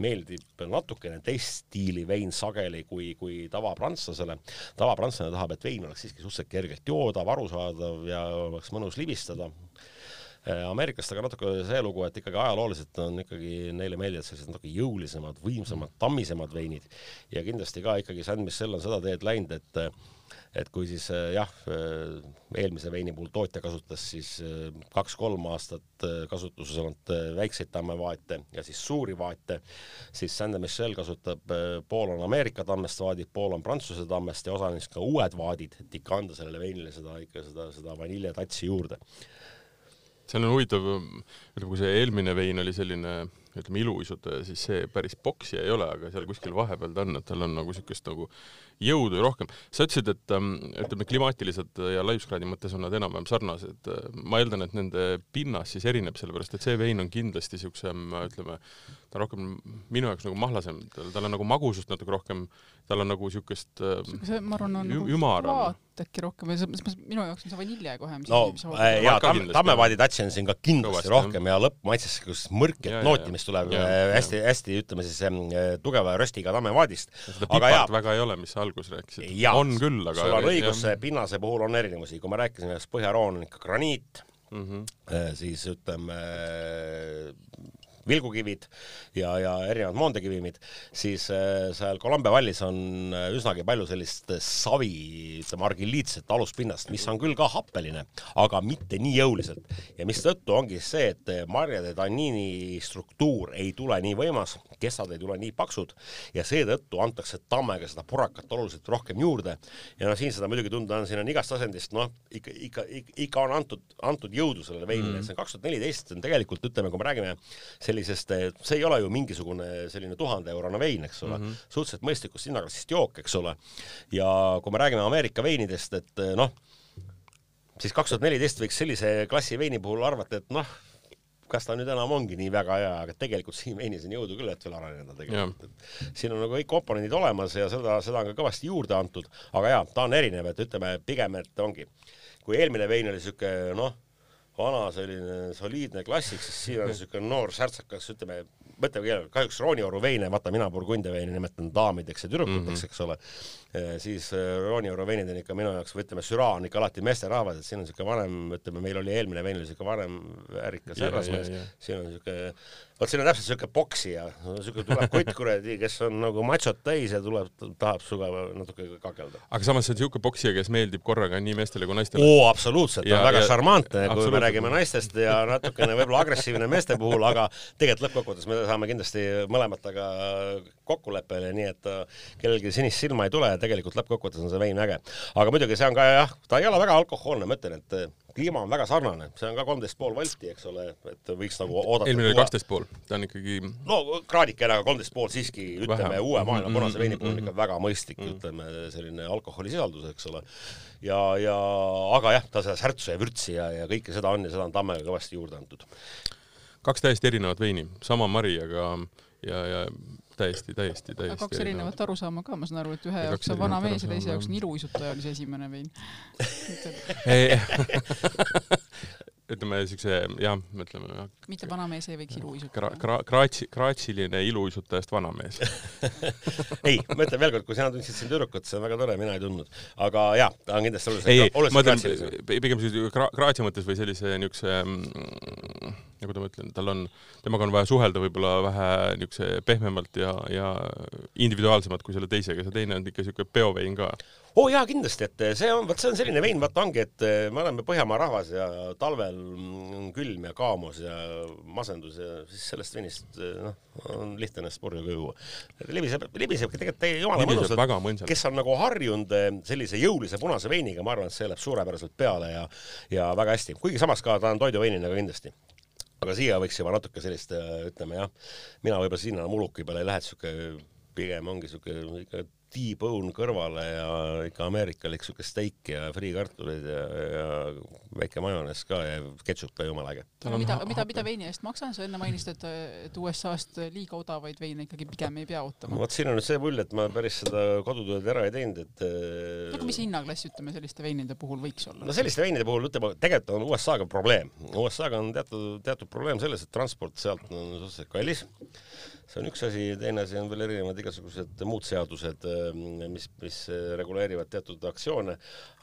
meeldib natukene teist stiili vein sageli kui, kui tavaprantlasele. tavaprantslane tahab, et vein oleks siiski suhteliselt kergelt joodav, arusaadav ja oleks mõnus libistada. ameeriklastega natuke see lugu, et ikkagi ajalooliselt on ikkagi neile meeldivad sellised natuke jõulisemad, võimsamad, tammisemad veinid ja kindlasti ka ikkagi San Michel on seda teed läinud, et et kui siis äh, jah, äh, eelmise veini puhul tootja kasutas siis äh, kaks-kolm aastat kasutuses olnud väikseid tammevaate ja siis suuri vaate, siis Saint Michel kasutab, pool on Ameerika tammest vaadid, pool on Prantsuse tammest ja osa neist ka uued vaadid, et ikka anda sellele veinile seda ikka seda, seda vaniljetatsi juurde. see on huvitav, ütleme, kui see eelmine vein oli selline ütleme iluuisutaja, siis see päris poksija ei ole, aga seal kuskil vahepeal ta on, et tal on nagu niisugust nagu jõudu rohkem. sa ütlesid, et ähm, ütleme, klimaatiliselt ja laiuskraadi mõttes on nad enam-vähem sarnased. ma eeldan, et nende pinnas siis erineb, sellepärast et see vein on kindlasti niisugusem, ütleme, ta on rohkem minu jaoks nagu mahlasem, tal on nagu magusust natuke rohkem, tal on nagu niisugust äh, see, ma arvan, on nagu vaat äkki rohkem või see, minu jaoks on see vanilje kohe. no äh, jaa, tamme, tammevaadi tatsi on siin ka kindlasti Kõvasti, rohkem jah. ja lõppmaitses niisugust mõrket nooti, mis tuleb hästi-hästi, äh, ütleme siis tugeva röstiga tammevaadist. seda pipart väga ei ole, mis sa alguses rääkisid. on küll, aga sul on õigus, pinnase puhul on erinevusi, kui ma rääkisin, et Põhjaroon on ikka graniit mm, -hmm. siis ütleme vilgukivid ja, ja erinevad moondekivimid, siis äh, seal Columbia vallis on äh, üsnagi palju sellist savi, ütleme argilliitset aluspinnast, mis on küll ka happeline, aga mitte nii jõuliselt. ja mistõttu ongi see, et marjade tanniini struktuur ei tule nii võimas, kessad ei tule nii paksud ja seetõttu antakse tammega seda purakat oluliselt rohkem juurde. ja noh, siin seda muidugi tunda on, siin on igast asendist, noh, ikka, ikka, ikka on antud, antud jõudu sellele veinile mm., see on kaks tuhat neliteist, on tegelikult, ütleme, kui me räägime sellisest, see ei ole ju mingisugune selline tuhandeeurone vein, eks ole mm -hmm., suhteliselt mõistlikust hinnaklassist jook, eks ole. ja kui me räägime Ameerika veinidest, et noh, siis kaks tuhat neliteist võiks sellise klassi veini puhul arvata, et noh, kas ta nüüd enam ongi nii väga hea, aga tegelikult siin veinis on jõudu küll, et veel areneda tegelikult. siin on nagu kõik komponendid olemas ja seda, seda on ka kõvasti juurde antud, aga jaa, ta on erinev, et ütleme pigem, et ongi, kui eelmine vein oli siuke noh, vana selline soliidne klassik, siis siin on niisugune noor särtsakas, ütleme, mõtleme keele, kahjuks Roonioru veine, vaata mina Burgundia veini nimetan daamideks ja tüdrukuteks eks ole, siis äh, Roonioru veinid on ikka minu jaoks, või ütleme, Syrah on ikka alati meesterahvas, et siin on niisugune vanem, ütleme, meil oli eelmine vein oli niisugune vanem väärikas härrasmees, siin on niisugune vot siin on täpselt siuke poksija, siuke tuleb kott kuradi, kes on nagu matsot täis ja tuleb, tahab sinuga natuke kakelda. aga samas see on siuke poksija, kes meeldib korraga nii meestele kui naistele. oo, absoluutselt, ta on väga šarmantne, kui me räägime naistest ja natukene võib-olla agressiivne meeste puhul, aga tegelikult lõppkokkuvõttes me saame kindlasti mõlemad temaga kokkuleppele, nii et äh, kellelgi sinist silma ei tule ja tegelikult lõppkokkuvõttes on see vein äge. aga muidugi see on ka jah, ta ei ole väga alkohoolne, ma ütlen, et kliima on väga sarnane, see on ka kolmteist pool volti, eks ole, et võiks nagu oodata. eelmine oli kaksteist pool, ta on ikkagi. no kraadikene, aga kolmteist pool siiski, ütleme uue maailma punase veini puhul on ikka väga mõistlik, ütleme selline alkoholisisaldus, eks ole. ja, ja aga jah, ta seda särtsu ja vürtsi ja, ja kõike seda on ja seda on tammega kõvasti juurde antud. kaks täiesti erinevat veini, sama mari, aga ja, ja täiesti, täiesti, täiesti kaks erinevat arusaama ka, ma saan aru, et ühe jaoks on vana mees ja teise jaoks on iluuisutaja oli see esimene vein ütleme siukse jah, ütleme jah. mitte vanamees ei võiks iluuisutada Gra. Gra-, Graatsi, graatsiline iluuisutajast vanamees ei, ma ütlen veel kord, kui sina tundsid siin tüdrukut, see on väga tore, mina ei tundnud. aga jaa, ta on kindlasti oluliselt ma ütlen pigem sellise gra-, Graatsi mõttes või sellise niisuguse mm, nagu ta ma ütlen, tal on, temaga on vaja suhelda võib-olla vähe niisuguse pehmemalt ja, ja individuaalsemalt kui selle teisega, see teine on ikka niisugune peovein ka. Oo oh jaa, kindlasti, et see on, vot see on selline vein, vaata ongi, et me oleme Põhjamaa rahvas ja talvel on külm ja kaamus ja masendus ja siis sellest veinist noh, on lihtne ennast purju ka juua. libiseb, libisebki tegelikult jumala mõnusalt, kes on nagu harjunud eh, sellise jõulise punase veiniga, ma arvan, et see läheb suurepäraselt peale ja ja väga hästi, kuigi samas ka ta on toiduveinina ka kindlasti. Aga siia võiks juba natuke sellist, ütleme jah, mina võib-olla sinna muluki peale ei lähe, et sihuke pigem ongi sihuke ikka T-bone kõrvale ja ikka ameerikalik siuke steik ja friikartulid ja, ja väike majonees ka ja ketšup ka jumala äge. mida, mida, mida veini eest maksan, sa enne mainisid, et, et USA-st liiga odavaid veine ikkagi pigem ei pea ootama. vot siin on nüüd see pull, et ma päris seda kodutööd ära ei teinud, et aga mis hinnaklass, ütleme, selliste veinide puhul võiks olla? no selliste veinide puhul, ütleme, tegelikult on USA-ga probleem. USA-ga on teatud, teatud probleem selles, et transport sealt on suhteliselt kallis see on üks asi, teine asi on veel erinevad igasugused muud seadused, mis, mis reguleerivad teatud aktsioone,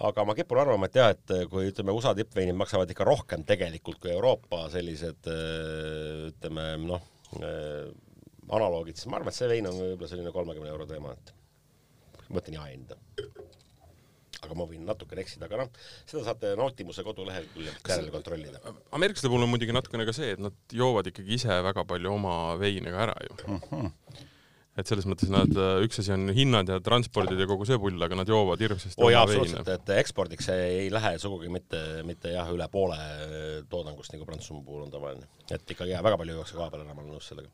aga ma kipun arvama, et jah, et kui ütleme, USA tippveinid maksavad ikka rohkem tegelikult kui Euroopa sellised ütleme noh, analoogid, siis ma arvan, et see vein on võib-olla selline kolmekümne euro teema, et mõtlen jaehinda aga ma võin natukene eksida, aga noh, seda saate Nautimuse koduleheküljelt järele kontrollida. ameeriklaste puhul on muidugi natukene ka see, et nad joovad ikkagi ise väga palju oma veine ka ära ju mm. -hmm. et selles mõttes nad, üks asi on hinnad ja transpordid ja kogu see pull, aga nad joovad hirmsasti oh, oma veine. et ekspordiks ei lähe sugugi mitte, mitte jah, üle poole toodangust, nagu Prantsusmaa puhul on tavaline. et ikkagi jah, väga palju juuakse koha peal ära, ma olen nõus sellega.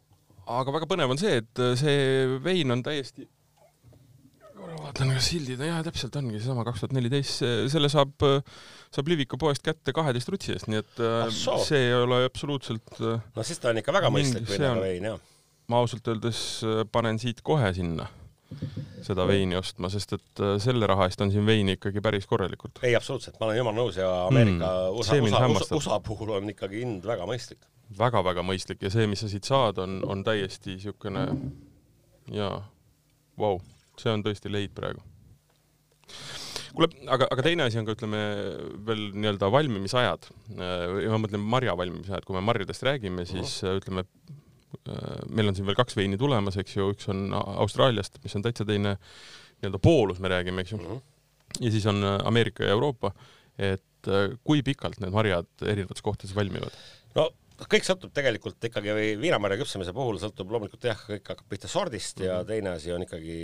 aga väga põnev on see, et see vein on täiesti korra vaatan, kas sildid, jaa, täpselt ongi seesama kaks tuhat neliteist, selle saab, saab Liviko poest kätte kaheteist rutsi eest, nii et ah, so. see ei ole absoluutselt no siis ta on ikka väga mõistlik vein, jah. ma ausalt öeldes panen siit kohe sinna seda veini ostma, sest et selle raha eest on siin veini ikkagi päris korralikult. ei, absoluutselt, ma olen jumala nõus ja Ameerika mm, USA, USA, USA, USA puhul on ikkagi hind väga mõistlik väga,. väga-väga mõistlik ja see, mis sa siit saad, on, on täiesti niisugune jaa, vau wow see on tõesti leid praegu. kuule, aga, aga teine asi on ka, ütleme veel nii-öelda valmimisajad. ma mõtlen marja valmimisajad, kui me marjadest räägime, siis uh -huh. ütleme, meil on siin veel kaks veini tulemas, eks ju, üks on Austraaliast, mis on täitsa teine nii-öelda poolus, me räägime, eks ju uh. -huh. ja siis on Ameerika ja Euroopa, et kui pikalt need marjad erinevates kohtades valmivad? no kõik sõltub tegelikult ikkagi viinamarja küpsemise puhul sõltub loomulikult jah, kõik hakkab pihta sordist ja mhm. teine asi on ikkagi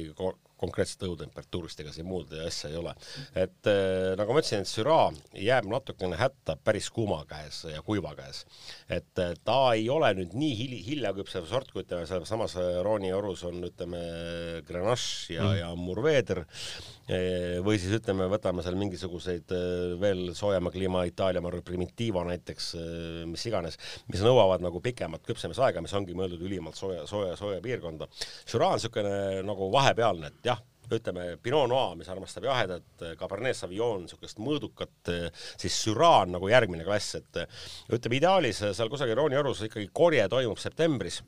konkreetselt õhutemperatuurist, ega siin muud asja ei ole. et äh, nagu ma ütlesin, et Syrah jääb natukene hätta päris kuuma käes ja kuiva käes. et äh, ta ei ole nüüd nii hil-, hilja küpsev sort, kui ütleme, samas Rooni orus on, ütleme, Grenache ja mm., ja Mourvedre või siis ütleme, võtame seal mingisuguseid veel soojema kliima Itaalia, ma arvan, Primitivo näiteks, mis iganes, mis nõuavad nagu pikemat küpsemisaega, mis ongi mõeldud ülimalt sooja, sooja, sooja piirkonda. Syrah on niisugune nagu vahepealne, et ütleme, Pinot Noir, mis armastab jahedat, Cabernet Sauvignon, niisugust mõõdukat, siis Syrah on nagu järgmine klass, et ütleme, ideaalis seal kusagil Rooni orus ikkagi korje toimub septembris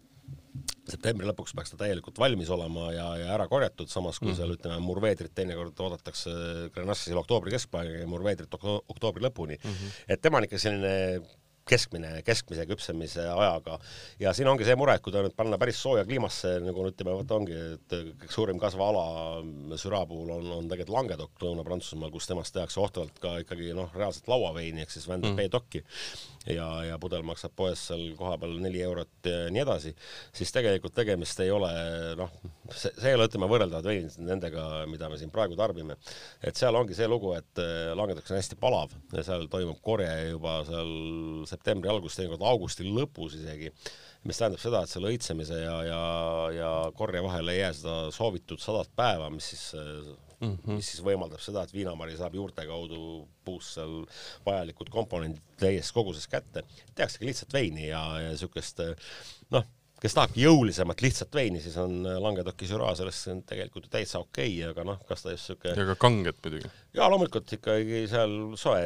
septembri lõpuks peaks ta täielikult valmis olema ja, ja ära korjatud, samas kui mm. seal ütleme, murveedrit teinekord oodatakse Grenache'il oktoobri keskpaigani ja murveedrit oktoobri lõpuni mm. -hmm. et tema on ikka selline keskmine, keskmise küpsemise ajaga. ja siin ongi see mure, et kui ta nüüd panna päris sooja kliimasse, nagu ütleme, vot ongi, et kõige suurim kasvuala Süra puhul on, on tegelikult Languedoc Lõuna-Prantsusmaal, kus temast tehakse ohtavalt ka ikkagi noh, reaalselt lauaveini ehk siis Vende mm. P-dokki ja, ja pudel maksab poes seal kohapeal neli eurot ja nii edasi, siis tegelikult tegemist ei ole noh, see, see ei ole, ütleme, võrreldavad veinid nendega, mida me siin praegu tarbime. et seal ongi see lugu, et Languedoc on hästi palav ja seal toimub korje juba seal septembri alguses, teinekord augusti lõpus isegi, mis tähendab seda, et selle õitsemise ja, ja, ja korje vahele ei jää seda soovitud sadat päeva, mis siis mm, -hmm. mis siis võimaldab seda, et viinamari saab juurte kaudu puust seal vajalikud komponendid täies koguses kätte. tehaksegi lihtsalt veini ja, ja niisugust noh kes tahabki jõulisemat lihtsat veini, siis on äh, Languedoci Syrah sellest tegelikult täitsa okei okay,, aga noh, kas ta just siuke ja ka kanget muidugi. jaa, loomulikult ikkagi seal soe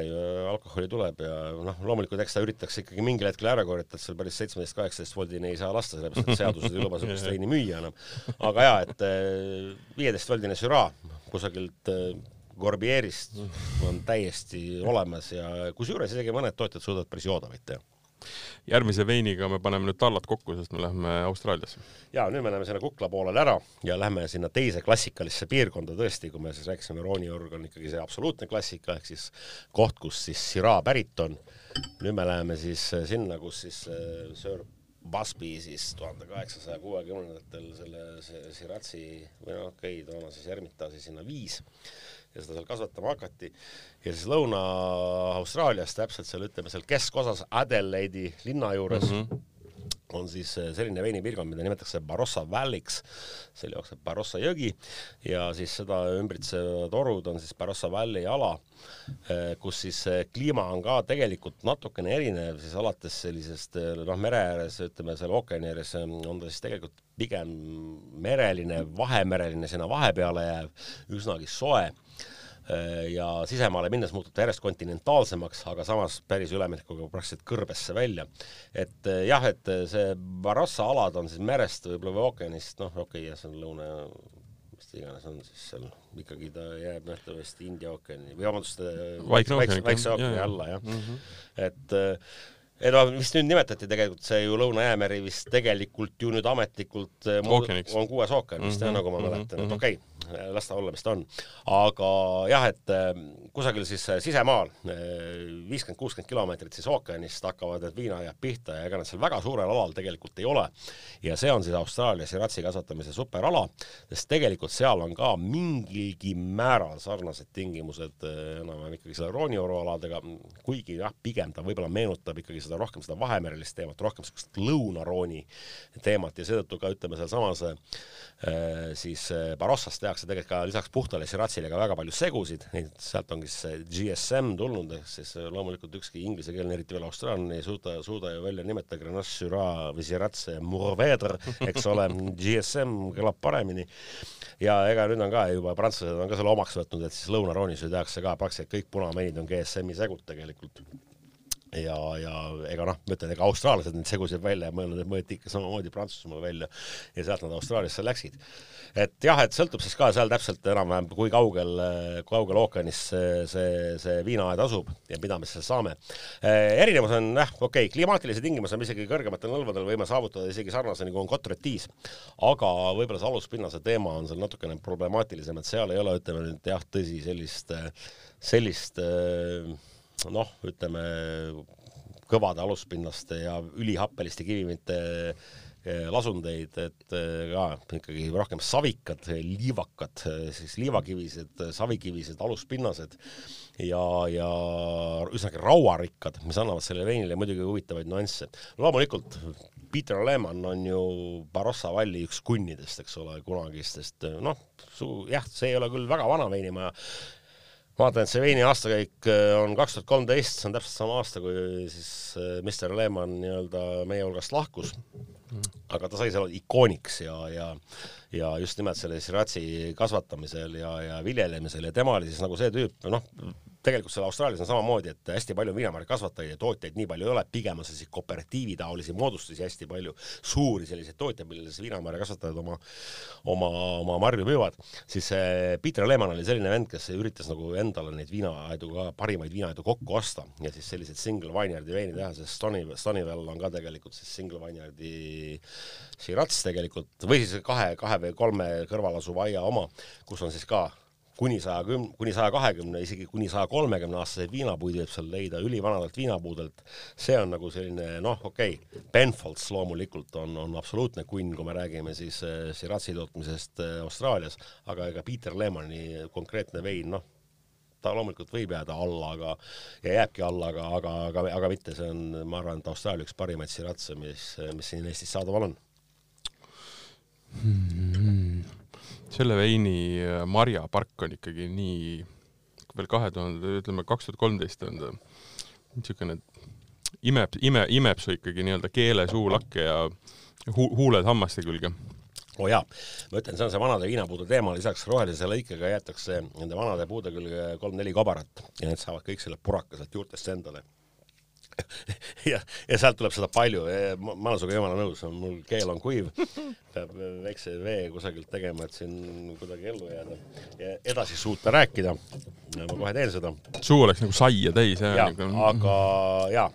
alkoholi tuleb ja noh, loomulikult eks ta üritatakse ikkagi mingil hetkel ära korjata, et seal päris seitsmeteist, kaheksateist voldini ei saa lasta, sellepärast et seadused ei luba sellist veini müüa enam. aga jaa, et äh, viieteist voldine Syrah kusagilt äh, Gorbierist on täiesti olemas ja kusjuures isegi mõned tootjad suudavad päris joodavaid teha järgmise veiniga me paneme nüüd tallad kokku, sest me läheme Austraaliasse. ja nüüd me läheme sinna Kukla poolele ära ja lähme sinna teise klassikalisse piirkonda tõesti, kui me siis rääkisime, Rooniorg on ikkagi see absoluutne klassika ehk siis koht, kus siis Syrah pärit on. nüüd me läheme siis sinna, kus siis äh, Sir Busby siis tuhande kaheksasaja kuuekümnendatel selle Siratsi või noh, okei okay,, toona siis Hermitasi sinna viis ja seda seal kasvatama hakati. ja siis Lõuna-Austraalias täpselt seal ütleme seal keskosas Adelaide'i linna juures mm -hmm on siis selline veinipiirkond, mida nimetatakse Barossa Valley'ks, seal jookseb Barossa jõgi ja siis seda ümbritsevad orud on siis Barossa Valley ala, kus siis kliima on ka tegelikult natukene erinev, siis alates sellisest noh, mere ääres, ütleme seal ookeani ääres on ta siis tegelikult pigem mereline, vahemereline, sinna vahepeale jääv, üsnagi soe ja sisemaale minnes muutub ta järjest kontinentaalsemaks, aga samas päris üleminekuga praktiliselt kõrbesse välja. et äh, jah, et äh, see Barassa alad on siis merest võib-olla või ookeanist, noh, okei okay,, ja see on lõuna, mis ta iganes on siis seal, ikkagi ta jääb nähtavasti India ookeani või vabandust, Vaikse ookeani alla, jah mm. -hmm. et ei no vist nüüd nimetati tegelikult see ju Lõuna-Jäämeri vist tegelikult ju nüüd ametlikult on kuues ookean vist mm -hmm, jah, nagu ma mäletan mm, -hmm. et mhm. okei okay las ta olla, mis ta on. aga jah, et äh, kusagil siis äh, sisemaal, äh, viiskümmend, kuuskümmend kilomeetrit siis ookeanist hakkavad need viinaaiad pihta ja ega nad seal väga suurel alal tegelikult ei ole. ja see on siis Austraalias siratsi kasvatamise superala, sest tegelikult seal on ka mingilgi määral sarnased tingimused enam-vähem ikkagi selle roonioru aladega, kuigi jah, pigem ta võib-olla meenutab ikkagi seda rohkem seda vahemerelist teemat, rohkem sellist lõunarooni teemat ja seetõttu ka ütleme sealsamas siis Barossas tehakse tehakse tegelikult ka lisaks puhtale Shiratsile ka väga palju segusid, sealt ongi see GSM tulnud, ehk siis loomulikult ükski inglisekeelne, eriti veel austraallane ei suuda, suuda ju välja nimetada Grenache Syrah või Shiratse Mourvedre, eks ole, GSM kõlab paremini. ja ega nüüd on ka juba, prantslased on ka selle omaks võtnud, et siis lõunaroonis ju tehakse ka praktiliselt kõik punameinid on GSM-i segud tegelikult ja, ja ega noh, ma ütlen, ega austraallased neid segusid välja ei mõelnud, et mõõti ikka samamoodi Prantsusmaal välja ja sealt nad Austraaliasse läksid. et jah, et sõltub siis ka seal täpselt enam-vähem, kui kaugel, kaugel ookeanis see, see, see viinaaed asub ja mida me siis saame. Eh, erinevus on jah, okei okay,, klimaatilise tingimused me isegi kõrgematel nõlvadel võime saavutada isegi sarnase nagu on Cotretiis, aga võib-olla see aluspinnase teema on seal natukene problemaatilisem, et seal ei ole, ütleme nüüd jah, tõsi, sellist, sellist äh, noh, ütleme kõvade aluspinnaste ja ülihappeliste kivimite eh, lasundeid, et eh, ka ikkagi rohkem savikad, liivakad, siis liivakivised, savikivised, aluspinnased ja, ja üsnagi rauarikkad, mis annavad sellele veinile muidugi huvitavaid nüansse. loomulikult Peter Lehmann on ju Barossa valli üks kunnidest, eks ole, kunagistest, noh, jah, see ei ole küll väga vana veinimaja, vaatan, et see veini aastakäik äh, on kaks tuhat kolmteist, see on täpselt sama aasta, kui siis äh, Mr Lehman nii-öelda meie hulgast lahkus. aga ta sai seal ikooniks ja, ja, ja just nimelt selle siratsi kasvatamisel ja, ja viljelemisel ja tema oli siis nagu see tüüp, noh, tegelikult seal Austraalias on samamoodi, et hästi palju viinamarja kasvatajaid ja tootjaid nii palju ei ole, pigem on selliseid kooperatiivi taolisi moodustusi hästi palju, suuri selliseid tootjaid, millele siis viinamarja kasvatajad oma, oma, oma marju müüvad, siis Peter Lehmann oli selline vend, kes üritas nagu endale neid viinaaedu ka, parimaid viinaaedu kokku osta ja siis selliseid single vineyard'i veini teha, sest Stony, Stonyvel on ka tegelikult siis single vineyard'i Shiraz tegelikult või siis kahe, kahe või kolme kõrval asuva aia oma, kus on siis ka kuni saja kümne, kuni saja kahekümne, isegi kuni saja kolmekümne aastaseid viinapuid võib seal leida ülivanadelt viinapuudelt. see on nagu selline noh, okei okay,, Penfolds loomulikult on, on absoluutne kunn, kui me räägime siis äh, Shiraz'i tootmisest äh, Austraalias, aga ega Peter Lemoni konkreetne vein, noh, ta loomulikult võib jääda alla, aga ja jääbki alla, aga, aga, aga, aga mitte, see on, ma arvan, et Austraalia üks parimaid Shiraz'e, mis, mis siin Eestis saadaval on mm. -hmm selle veini äh, marjapark on ikkagi nii, veel kahe tuhande, ütleme kaks tuhat kolmteist on ta niisugune, imeb, ime, imeb su ikkagi nii-öelda keele, suu, lakke ja hu-, huuled hammaste külge. Oo oh jaa, ma ütlen, see on see vanade viinapuude teema, lisaks rohelise lõikega jäetakse nende vanade puude külge kolm-neli kobarat ja need saavad kõik selle puraka sealt juurtest endale ja, ja sealt tuleb seda palju, ma, ma olen sinuga jumala nõus, mul keel on kuiv, peab väikse vee kusagilt tegema, et siin kuidagi ellu jääda ja edasi suuta rääkida. ma kohe teen seda. suu oleks nagu saia täis. jah, aga jaa,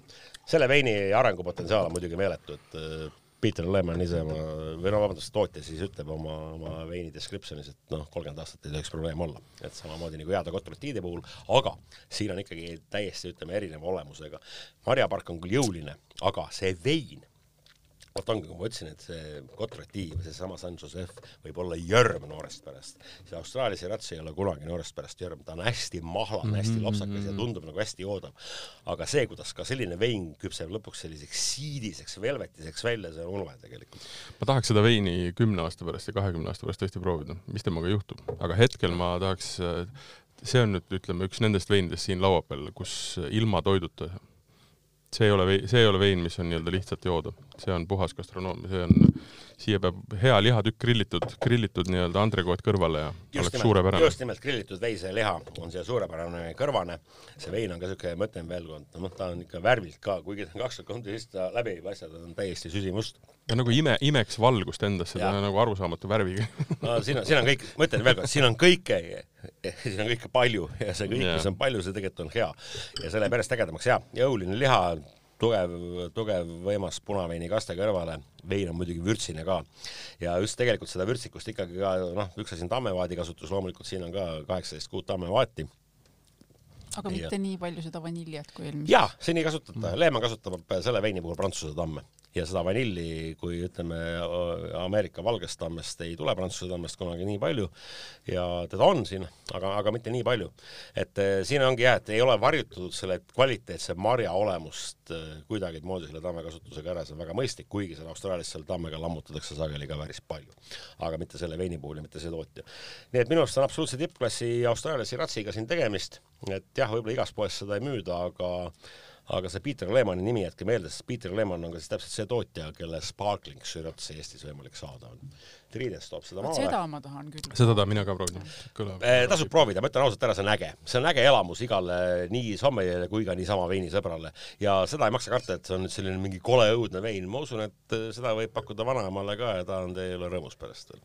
selle veini arengupotentsiaal on muidugi meeletu, et Peter Lehmann ise oma, või no vabandust, tootja siis ütleb oma, oma veini description'is, et noh, kolmkümmend aastat ei tohiks probleem olla, et samamoodi nagu heade kotratiide puhul, aga siin on ikkagi täiesti, ütleme, erineva olemusega. marjapark on küll jõuline, aga see vein vot ongi, kui ma ütlesin, et see Kotratiiv, seesama San Joseph võib olla jörm noorest pärast. see Austraalia Sriracha ei ole kunagi noorest pärast jörm, ta on hästi mahlane mm, -hmm. hästi lopsakas ja tundub nagu hästi joodav. aga see, kuidas ka selline vein küpseb lõpuks selliseks siidiseks, velvetiseks välja, see on ulme tegelikult. ma tahaks seda veini kümne aasta pärast ja kahekümne aasta pärast tõesti proovida, mis temaga juhtub, aga hetkel ma tahaks see on nüüd, ütleme, üks nendest veinidest siin laua peal, kus ilma toiduta see ei ole see ei ole vein, mis on nii-öelda lihtsalt jooda, see on puhas gastronoomia, see on, siia peab hea lihatukk grillitud, grillitud nii-öelda andrekoot kõrvale ja just oleks nimelt, suurepärane. just nimelt grillitud veiseliha on siia suurepärane kõrvane, see vein on ka niisugune, ma ütlen veel kord, noh, ta on ikka värvilt ka, kuigi ta on kakskümmend kolmteist, ta läbi ei paista, ta on täiesti süsimust. ja nagu ime, imeks valgust endasse, ta on nagu arusaamatu värviga no siin on, siin on kõik, ma ütlen veel kord, siin on kõike siin on kõike palju ja see kõik, mis on palju, see tegelikult on hea. ja selle perest ägedamaks hea, jõuline liha, tugev, tugev võimas punaveini kaste kõrvale, vein on muidugi vürtsine ka. ja just tegelikult seda vürtsikust ikkagi ka, noh, üks asi on tammevaadi kasutus, loomulikult siin on ka kaheksateist kuud tammevaati aga mitte ja. nii palju seda vaniljat kui eelmises? jaa, seni ei kasutata, Lehmann kasutab selle veini puhul prantsuse tamme ja seda vanilli, kui ütleme, Ameerika valgest tammest ei tule Prantsuse tammest kunagi nii palju ja teda on siin, aga, aga mitte nii palju. et eh, siin ongi jah, et ei ole varjutatud selle kvaliteetse marja olemust eh, kuidagimoodi selle tammekasutusega ära, see on väga mõistlik, kuigi seal Austraalias selle tammega lammutatakse sageli ka päris palju. aga mitte selle veini puhul ja mitte see tootja. nii et minu arust on absoluutse tippklassi Austraalia siratsiga siin tegemist, et jah, võib-olla igas poes seda ei müüda, aga aga see Peter Lehmanni nimi jätke meelde, sest Peter Lehmann on ka siis täpselt see tootja, kelle sparkling sürats Eestis võimalik saada on. Triides toob seda maale. seda ma tahan küll. seda tahan mina ka proovida. Eh, tasub proovida, ma ütlen ausalt ära, see on äge. see on äge elamus igale nii sommelile kui ka niisama veinisõbrale. ja seda ei maksa karta, et see on nüüd selline mingi kole õudne vein, ma usun, et eh, seda võib pakkuda vanaemale ka ja ta on teile rõõmus pärast veel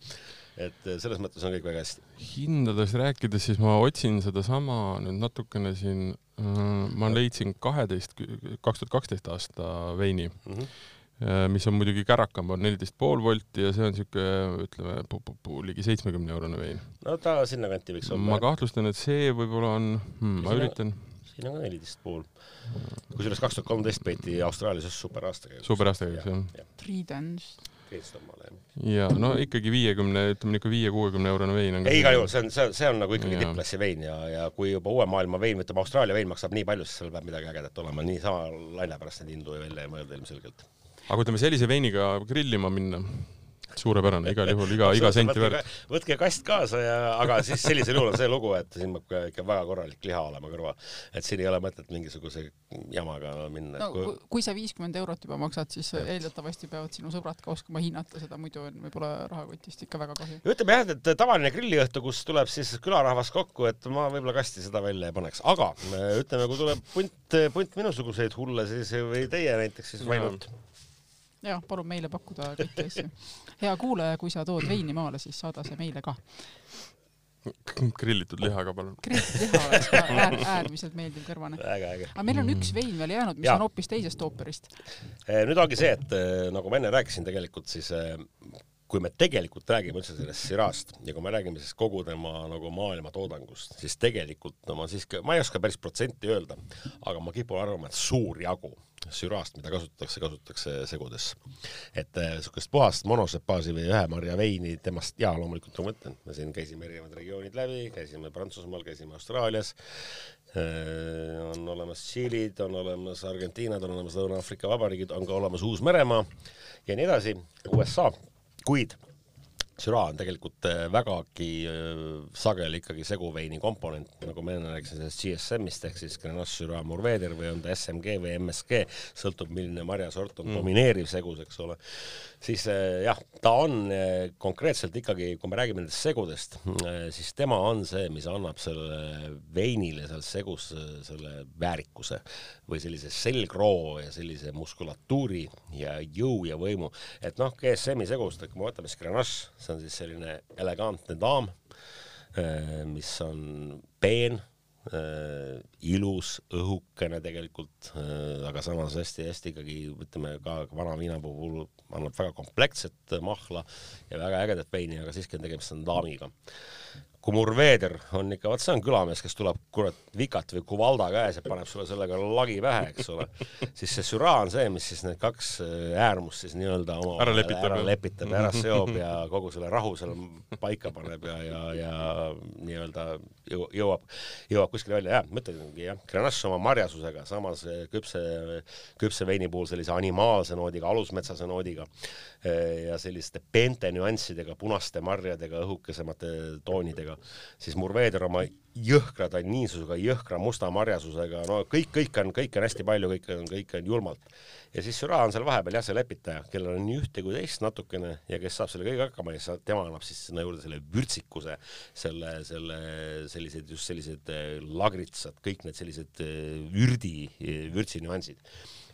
et eh, selles mõttes on kõik väga hästi. hindadest rääkides, siis ma otsin sedasama nüüd natukene siin Äh, ma leidsin kaheteist, kaks tuhat kaksteist aasta veini mm, -hmm. Mis on muidugi kärakam, on neliteist pool volti ja see on niisugune ütleme, ligi seitsmekümne eurone vein. no ta sinnakanti võiks olla. ma kahtlustan, et see võib-olla on hmm,, ma üritan. siin on ka neliteist pool. kusjuures kaks tuhat kolmteist peeti Austraalias just superaasta käigus. superaasta käigus, jah. Tridents ja no ikkagi viiekümne, ütleme niisugune viie-kuuekümne eurone vein on ei, igal juhul see on, see, see on nagu ikkagi tippklassi vein ja, ja kui juba uue maailma vein, ütleme Austraalia vein maksab nii palju, siis seal peab midagi ägedat olema, niisama laine pärast neid hindu välja ei mõelda ilmselgelt. Aga ütleme sellise veiniga grillima minna, suurepärane, igal juhul iga, iga senti väärt. võtke kast kaasa ja, aga siis sellisel juhul on see lugu, et siin peab ikka väga korralik liha olema kõrval. et siin ei ole mõtet mingisuguse jamaga minna. no kui, kui sa viiskümmend eurot juba maksad, siis eeldatavasti peavad sinu sõbrad ka oskama hinnata seda, muidu on võib-olla rahakotist ikka väga kahju. ütleme jah, et tavaline grilliõhtu, kus tuleb siis külarahvas kokku, et ma võib-olla kasti seda välja ei paneks, aga ütleme, kui tuleb punt, punt minusuguseid hulle, siis või teie näiteks, siis ainult jah, palun meile pakkuda kõiki asju. hea kuulaja, kui sa tood veini maale, siis saada see meile ka. grillitud lihaga, palun. grillitud liha oleks ka äär, äärmiselt meeldiv kõrvane. aga meil on üks vein veel jäänud, mis ja. on hoopis teisest ooperist. Eh, nüüd ongi see, et eh, nagu ma enne rääkisin, tegelikult siis eh, kui me tegelikult räägime üldse sellest Sirast ja kui me räägime siis kogu tema nagu maailma toodangust, siis tegelikult no ma siiski, ma ei oska päris protsenti öelda, aga ma kipun arvama, et suur jagu sürast, mida kasutatakse, kasutatakse segudes. et niisugust äh, puhast monosepaasi või ühe marja veini temast, jaa, loomulikult ma mõtlen, me siin käisime erinevad regioonid läbi, käisime Prantsusmaal, käisime Austraalias äh,, on olemas Tšiilid, on olemas Argentiinad, on olemas Lõuna-Aafrika Vabariigid, on ka olemas Uus-Meremaa ja nii edasi, USA, kuid Syrah on tegelikult äh, vägagi äh, sageli ikkagi seguveini komponent, nagu ma enne rääkisin sellest GSM-ist ehk siis Grenache Syrah Mourveder või on ta SMG või MSG, sõltub milline marjasort on mm. domineeriv segus, eks ole. siis äh, jah, ta on konkreetselt ikkagi, kui me räägime nendest segudest, siis tema on see, mis annab sellele veinile seal segus selle väärikuse või sellise selgroo ja sellise muskulatuuri ja jõu ja võimu, et noh, GSM-i segust, kui me võtame siis Grenache, see on siis selline elegantne daam, eh, mis on peen, äh, ilus, õhukene tegelikult äh,, aga samas hästi-hästi ikkagi ütleme ka vana viina puhul annab väga kompleksset mahla ja väga ägedat veini, aga siiski on tegemist on daamiga kui Murveeder on ikka, vot see on külamees, kes tuleb kurat Vikat või Kuvalda käes ja paneb sulle sellega lagi pähe, eks ole, siis see Syrah on see, mis siis need kaks äh, äärmust siis nii-öelda oma ära lepitab, ära, lepitab ja ära seob ja kogu selle rahu seal paika paneb ja, ja, ja nii-öelda jõuab, jõuab kuskile välja, jah, mõtlengi jah, Grenache oma marjasusega, samas äh, küpse, küpse veini puhul sellise animaalse noodiga, alusmetsase noodiga äh, ja selliste peente nüanssidega, punaste marjadega, õhukesemate toonidega siis Murveeder oma jõhkra tanniinsusega, jõhkra musta marjasusega, no kõik, kõik on, kõike on hästi palju, kõik on, kõik on julmalt. ja siis Syrah on seal vahepeal jah, see lepitaja, kellel on nii ühte kui teist natukene ja kes saab selle kõigega hakkama ja tema annab siis sinna juurde selle vürtsikuse, selle, selle, sellised, just sellised eh, lagritsad, kõik need sellised vürdi, eh, vürtsi nüansid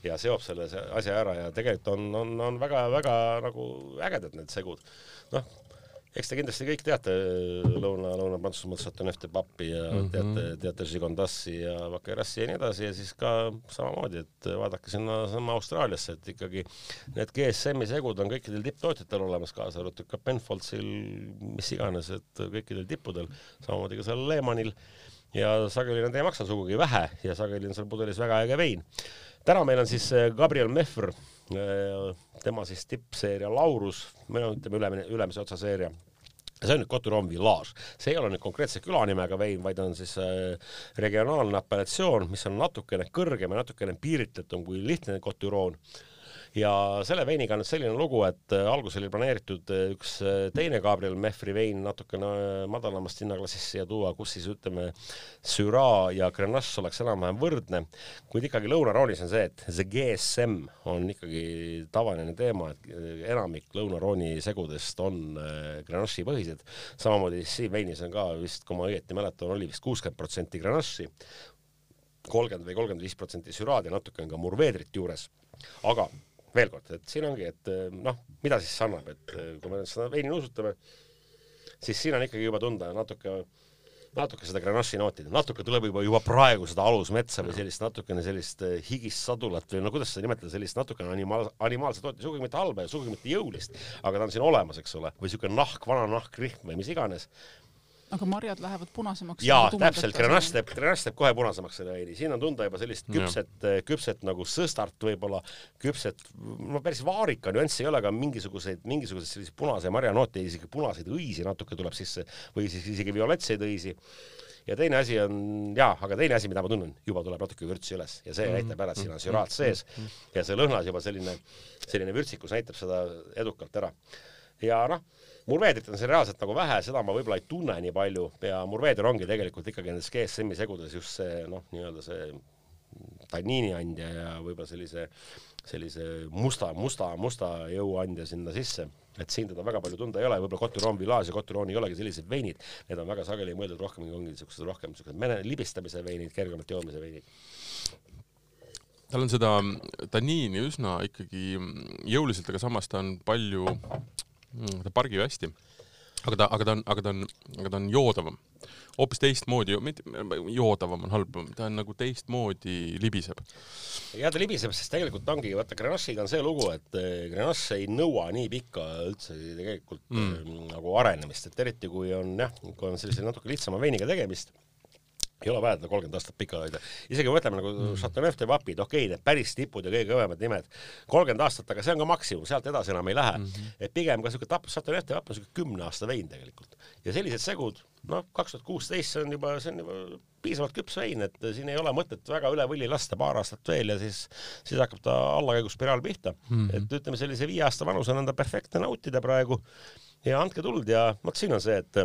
ja seob selle asja ära ja tegelikult on, on, on väga-väga nagu ägedad need segud. noh, eks te kindlasti kõik teate Lõuna, Lõuna-Prantsusmaalt Chateauneuf de Papi ja mm -hmm. teate, teate Gigondassi ja Vaquerassi ja nii edasi ja siis ka samamoodi, et vaadake sinna sama Austraaliasse, et ikkagi need GSM-i segud on kõikidel tipptootjatel olemas, kaasa arvatud ka Penfoldsil, mis iganes, et kõikidel tippudel, samamoodi ka seal Lehmanil ja sageli nad ei maksa sugugi vähe ja sageli on seal pudelis väga äge vein. Täna meil on siis Gabriel Mehver Äh, tema siis tippseeria Laurus, me ütleme ülemine, ülemise otsa seeria. See on nüüd Coturon Village, see ei ole nüüd konkreetse külanimega vein, vaid on siis äh, regionaalne apellatsioon, mis on natukene kõrgem ja natukene piiritletum kui lihtne Coturon ja selle veiniga on nüüd selline lugu, et äh, alguses oli planeeritud äh, üks äh, teine Gabriel Mehfri vein natukene madalamast hinnaklassist siia tuua, kus siis ütleme, Syrah ja Grenache oleks enam-vähem võrdne, kuid ikkagi Lõuna-Roonis on see, et see GSM on ikkagi tavaline teema, et enamik Lõuna-Rooni segudest on Grenache'i põhised, samamoodi siin veinis on ka vist, kui ma õieti mäletan, oli vist kuuskümmend protsenti Grenache'i, kolmkümmend või kolmkümmend viis protsenti Syrah'd ja natuke on ka Murveedrit juures. aga veel kord, et siin ongi, et eh, noh, mida siis see annab, et eh, kui me seda veini nuusutame, siis siin on ikkagi juba tunda natuke, natuke seda Grenache'i nooti, natuke tuleb juba, juba praegu seda alusmetsa või sellist natukene sellist eh, higist sadulat või no kuidas seda nimetada, sellist natukene animaal, animaalset nooti, sugugi mitte halba ja sugugi mitte jõulist, aga ta on siin olemas, eks ole, või niisugune nahk, vana nahkrihm või mis iganes aga marjad lähevad punasemaks. jaa, täpselt, Grenache teeb, Grenache teeb kohe punasemaks selle veini, siin on tunda juba sellist küpset, küpset nagu sõstart võib-olla, küpset, no päris vaarika nüanssi ei ole, aga mingisuguseid, mingisuguseid selliseid punase marjanoote, isegi punaseid õisi natuke tuleb sisse või siis isegi violettseid õisi ja teine asi on, jaa, aga teine asi, mida ma tunnen, juba tuleb natuke vürtsi üles ja see mm -hmm. näitab ära, et siin on süraat sees ja see lõhnas juba selline, selline vürtsikus näitab seda edukalt ära. ja noh Murveedrit on siin reaalselt nagu vähe, seda ma võib-olla ei tunne nii palju ja Murveeder ongi tegelikult ikkagi nendes GSM-i segudes just see noh, nii-öelda see tanniini andja ja võib-olla sellise, sellise musta, musta, musta jõuandja sinna sisse. et siin teda väga palju tunda ei ole, võib-olla Coturon Village ja Coturon ei olegi sellised veinid, need on väga sageli mõeldud rohkem, ongi niisugused rohkem niisugused mene-, libistamise veinid, kergemalt joomise veinid tal on seda tanniini üsna ikkagi jõuliselt, aga samas ta on palju. Ta pargib hästi. aga ta, aga ta on, aga ta on, aga ta on joodavam. hoopis teistmoodi, mitte joodavam on halb, ta on nagu teistmoodi libiseb. ja ta libiseb, sest tegelikult ongi, vaata Grenache'iga on see lugu, et eh, Grenache ei nõua nii pikka üldse tegelikult mm. äh, nagu arenemist, et eriti kui on jah, kui on sellise natuke lihtsama veiniga tegemist ei ole vaja teda kolmkümmend aastat pikali hoida. isegi kui võtame nagu mm. Chateauneuf de Vapid, okei okay,, need päris tipud ja kõige kõvemad nimed, kolmkümmend aastat, aga see on ka maksimum, sealt edasi enam ei lähe mm. -hmm. et pigem ka siuke tap-, Chateauneuf de Vap on siuke kümne aasta vein tegelikult. ja sellised segud, noh, kaks tuhat kuusteist, see on juba, see on juba piisavalt küps vein, et siin ei ole mõtet väga üle võlli lasta paar aastat veel ja siis, siis hakkab ta allakäiguspiraal pihta mm. -hmm. et ütleme, sellise viie aasta vanusena on ta perfektne nautida praegu ja andke tuld ja vot siin on see, et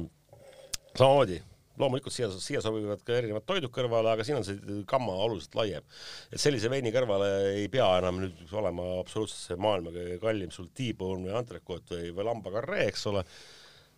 samamoodi loomulikult siia, siia sobivad ka erinevad toidud kõrvale, aga siin on see gamma oluliselt laiem. et sellise veini kõrvale ei pea enam nüüd olema absoluutselt see maailma kõige kallim sul T-bone või antrekoot või, või lambakarree, eks ole,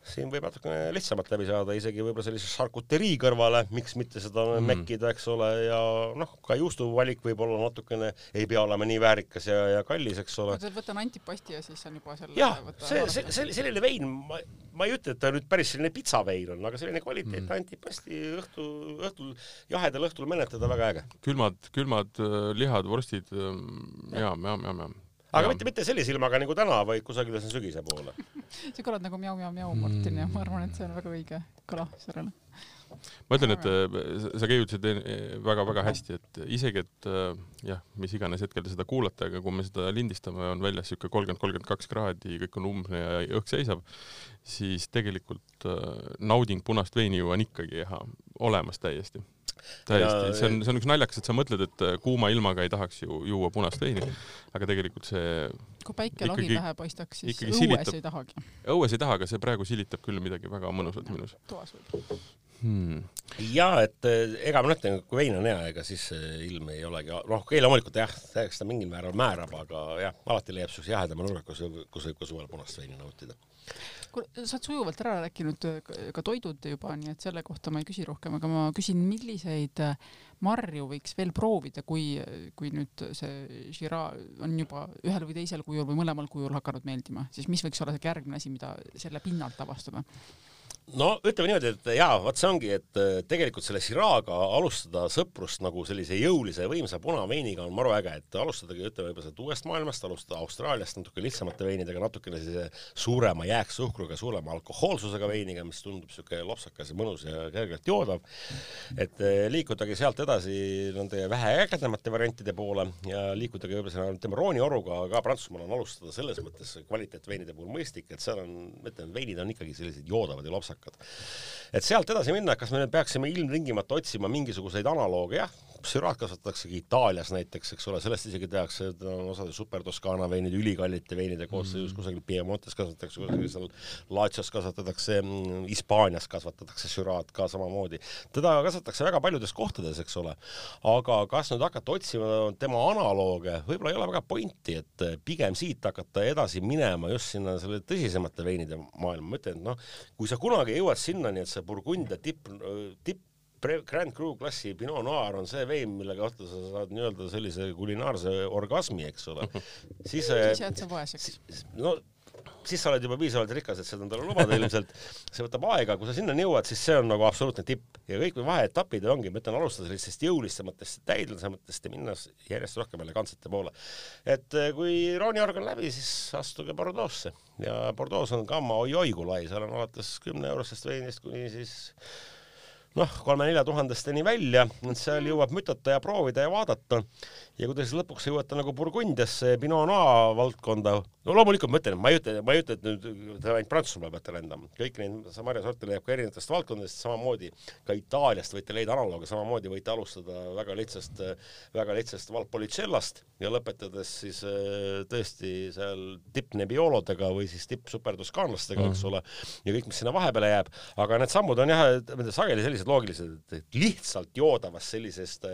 siin võib natukene lihtsamalt läbi saada, isegi võib-olla sellise šarkuterii kõrvale, miks mitte seda mm. mekkida, eks ole, ja noh, ka juustuvalik võib olla natukene, ei pea olema nii väärikas ja, ja kallis, eks ole. võtan antipasti ja siis on juba selle jah, see, see, see, selline vein, ma, ma ei ütle, et ta nüüd päris selline pitsavein on, aga selline kvaliteetne mm. antipasti õhtu, õhtul, jahedal õhtul menetleda väga äge. külmad, külmad äh, lihad, vorstid, ja, ja, ja, ja, ja aga ja. mitte, mitte sellise ilmaga nagu täna, vaid kusagile siin sügise poole sa kõlad nagu mjau-mjau-mjau, Martin, ja ma arvan, et see on väga õige kõla sellele. ma ütlen, et äh, sa keevutasid väga-väga hästi, et isegi, et äh, jah, mis iganes hetkel te seda kuulate, aga kui me seda lindistame, on väljas siuke kolmkümmend, kolmkümmend kaks kraadi, kõik on umbne ja õhk seisab, siis tegelikult äh, nauding punast veini ju on ikkagi jah, olemas täiesti täiesti, see on, see on üks naljakas, et sa mõtled, et äh, kuuma ilmaga ei tahaks ju juua punast veini, aga tegelikult see kui päike lagi pähe paistaks, siis õues silitab, ei tahagi. õues ei taha, aga see praegu silitab küll midagi väga mõnusat minus. toas võib. Hmm.. ja et äh, ega ma ütlen, kui vein on hea, ega siis ilm ei olegi, noh, okei, loomulikult jah, eks ta mingil määral määrab, aga jah, alati leiab siukse jahedama nurga, kus, kus võib ka suvel punast veini nautida sa oled sujuvalt ära rääkinud äh, ka toidud juba, nii et selle kohta ma ei küsi rohkem, aga ma küsin, milliseid äh, marju võiks veel proovida, kui, kui nüüd see Shiraz on juba ühel või teisel kujul või mõlemal kujul hakanud meeldima, siis mis võiks olla see järgmine asi, mida selle pinnalt avastada? No ütleme niimoodi, et jaa, vot see ongi, et äh, tegelikult selle Siraga alustada sõprust nagu sellise jõulise võimsa punaveiniga on maru äge, et alustadagi, ütleme võib-olla sealt uuest maailmast, alustada Austraaliast natuke lihtsamate veinidega, natukene sellise suurema jääksuhkruga, suurema alkohoolsusega veiniga, mis tundub niisugune lopsakas ja mõnus ja kergelt joodav. et äh, liikudagi sealt edasi nende vähe ägedamate variantide poole ja liikudagi võib-olla selle Temroni oruga ka Prantsusmaal on alustada selles mõttes kvaliteetveinide puhul mõistlik, et seal on, ma ütlen, veinid on ikkagi sellised joodavad ja lopsakad viisakad. et sealt edasi minna, kas me nüüd peaksime ilmtingimata otsima mingisuguseid analooge, jah, Syrah kasvatataksegi Itaalias näiteks, eks ole, sellest isegi tehakse osade super Toskaana veinid, ülikallite veinide koosseisus mm. kusagil Piemontes kasvatatakse, kusagil seal Latsios kasvatatakse, mm, Hispaanias kasvatatakse Syrah'd ka samamoodi. teda kasvatatakse väga paljudes kohtades, eks ole. aga kas nüüd hakata otsima tema analooge, võib-olla ei ole väga pointi, et pigem siit hakata edasi minema just sinna selle tõsisemate veinide maailma, ma ütlen, et noh, kui sa kunagi jõuad sinnani, et see Burgundia tipp, tipp Grand Cru klassi Pinot Noir on see vein, mille kohta sa saad nii-öelda sellise kulinaarse orgasmi, eks ole. siis siis jääd sa vaeseks. no siis sa oled juba piisavalt rikas, et seda endale lubada ilmselt. see võtab aega, kui sa sinnani jõuad, siis see on nagu absoluutne tipp ja kõik vaheetapid ongi, ma ütlen, alustada sellistest jõulisematest, täidlasematest ja minna järjest rohkem elegantsete poole. et eh, kui rooniorg on läbi, siis astuge Bordeaux'sse ja Bordeaux on gamma oi-oi kui lai, seal on alates kümne eurosest veinist kuni siis noh, kolme-nelja tuhandesteni välja, seal jõuab mütata ja proovida ja vaadata. Ja kui te siis lõpuks jõuate nagu Burgundiasse, Pinot Noir valdkonda, no loomulikult ma ütlen, ma ei ütle, ma ei ütle, et nüüd ainult Prantsusmaal peate lendama, kõik neid marjasorte leiab ka erinevatest valdkondadest, samamoodi ka Itaaliast võite leida analooge, samamoodi võite alustada väga lihtsast, väga lihtsast Valpolicellast ja lõpetades siis äh, tõesti seal tippnebiolodega või siis tippsupertoskaanlastega mm., eks ole, ja kõik, mis sinna vahepeale jääb, aga need sammud on jah, sageli sellised loogilised, et lihtsalt joodavast sellisest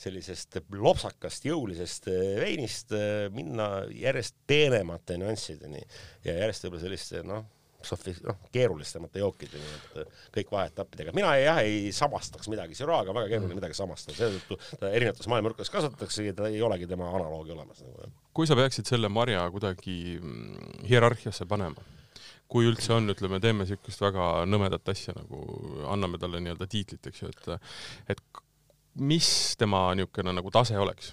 sellisest lopsakast jõulisest veinist minna järjest peenemate nüanssideni ja järjest võib-olla selliste noh sofi-, noh, keerulisemate jookideni, et äh, kõik vaheetappidega. mina jah, ei samastaks midagi, Syrah'ga on väga keeruline mm. midagi samastada, seetõttu ta erinevates maailmanurkades kasvatataksegi, ta ei olegi tema analoogi olemas nagu. kui sa peaksid selle marja kuidagi mm, hierarhiasse panema, kui üldse on, ütleme, teeme niisugust väga nõmedat asja nagu, anname talle nii-öelda tiitlit, eks ju, et et mis tema niisugune nagu tase oleks?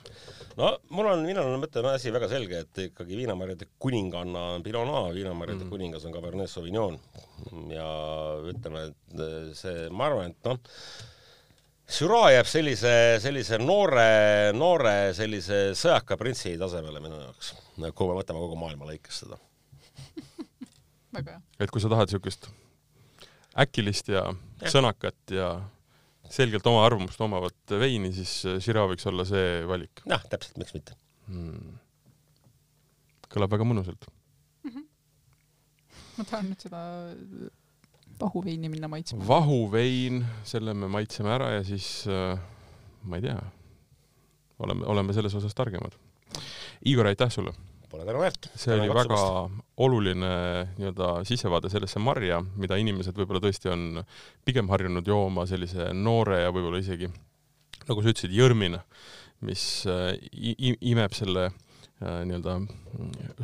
no mul on, minul on, ütlen, asi väga selge, et ikkagi viinamarjade kuninganna on Pinot Noir, viinamarjade mm. kuningas on Cabernet Sauvignon ja ütleme, et see, ma arvan, et noh, Syrah jääb sellise, sellise noore, noore sellise sõjaka printsi tasemele minu jaoks, kui me võtame kogu maailma lõikes seda väga hea. et kui sa tahad niisugust äkilist ja, ja sõnakat ja selgelt oma arvamust omavat veini, siis Shiraz võiks olla see valik. jah, täpselt, miks mitte hmm.. kõlab väga mõnusalt mm. -hmm. ma tahan nüüd seda vahuveini minna maitsma. vahuvein, selle me maitseme ära ja siis äh, ma ei tea, oleme, oleme selles osas targemad. Igor, aitäh sulle! Pole tänu väärt. see oli väga oluline nii-öelda sissevaade sellesse marja, mida inimesed võib-olla tõesti on pigem harjunud jooma sellise noore ja võib-olla isegi nagu sa ütlesid, jõrmina, mis äh, imeb selle äh, nii-öelda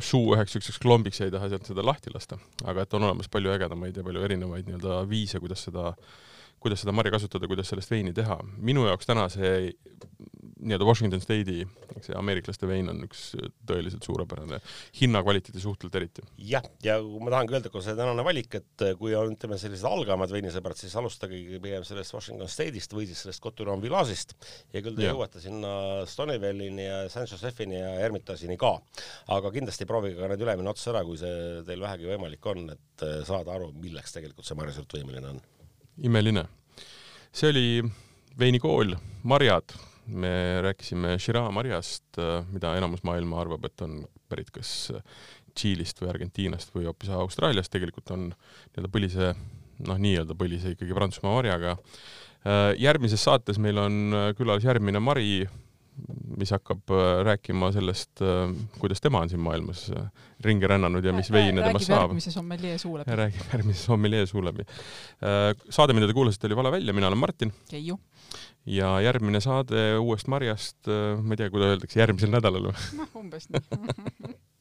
suu üheks niisuguseks klombiks ja ei taha sealt seda lahti lasta. aga et on olemas palju ägedamaid ja palju erinevaid nii-öelda viise, kuidas seda kuidas seda marja kasutada, kuidas sellest veini teha. minu jaoks täna see nii-öelda Washington State'i, see ameeriklaste vein on üks tõeliselt suurepärane, hinnakvaliteedi suhtelt eriti. jah, ja ma tahangi öelda, kui see tänane valik, et kui on, ütleme, sellised algamad veinisõbrad, siis alustage pigem sellest Washington State'ist või siis sellest Coturon Village'ist ja küll te ja. jõuate sinna Stonewallini ja San Josephini ja Hermitage'ini ka. aga kindlasti proovige ka need ülemine ots ära, kui see teil vähegi võimalik on, et saada aru, milleks tegelikult see marjasõrt võimeline on. Imeline. see oli veinikool, marjad me rääkisime Shiraz marjast, mida enamus maailma arvab, et on pärit kas Tšiilist või Argentiinast või hoopis Austraaliast, tegelikult on nii-öelda põlise, noh, nii-öelda põlise ikkagi Prantsusmaa marjaga. Järgmises saates meil on külas järgmine Mari, mis hakkab rääkima sellest, kuidas tema on siin maailmas ringi rännanud ja mis veine temast saab. järgmise sommeljee suu läbi. räägib järgmise sommeljee suu läbi. saade, mida te kuulasite, oli Vala välja, mina olen Martin. Keiu ja järgmine saade uuest marjast, äh, ma ei tea, kuidas öeldakse, järgmisel nädalal või? noh, umbes nii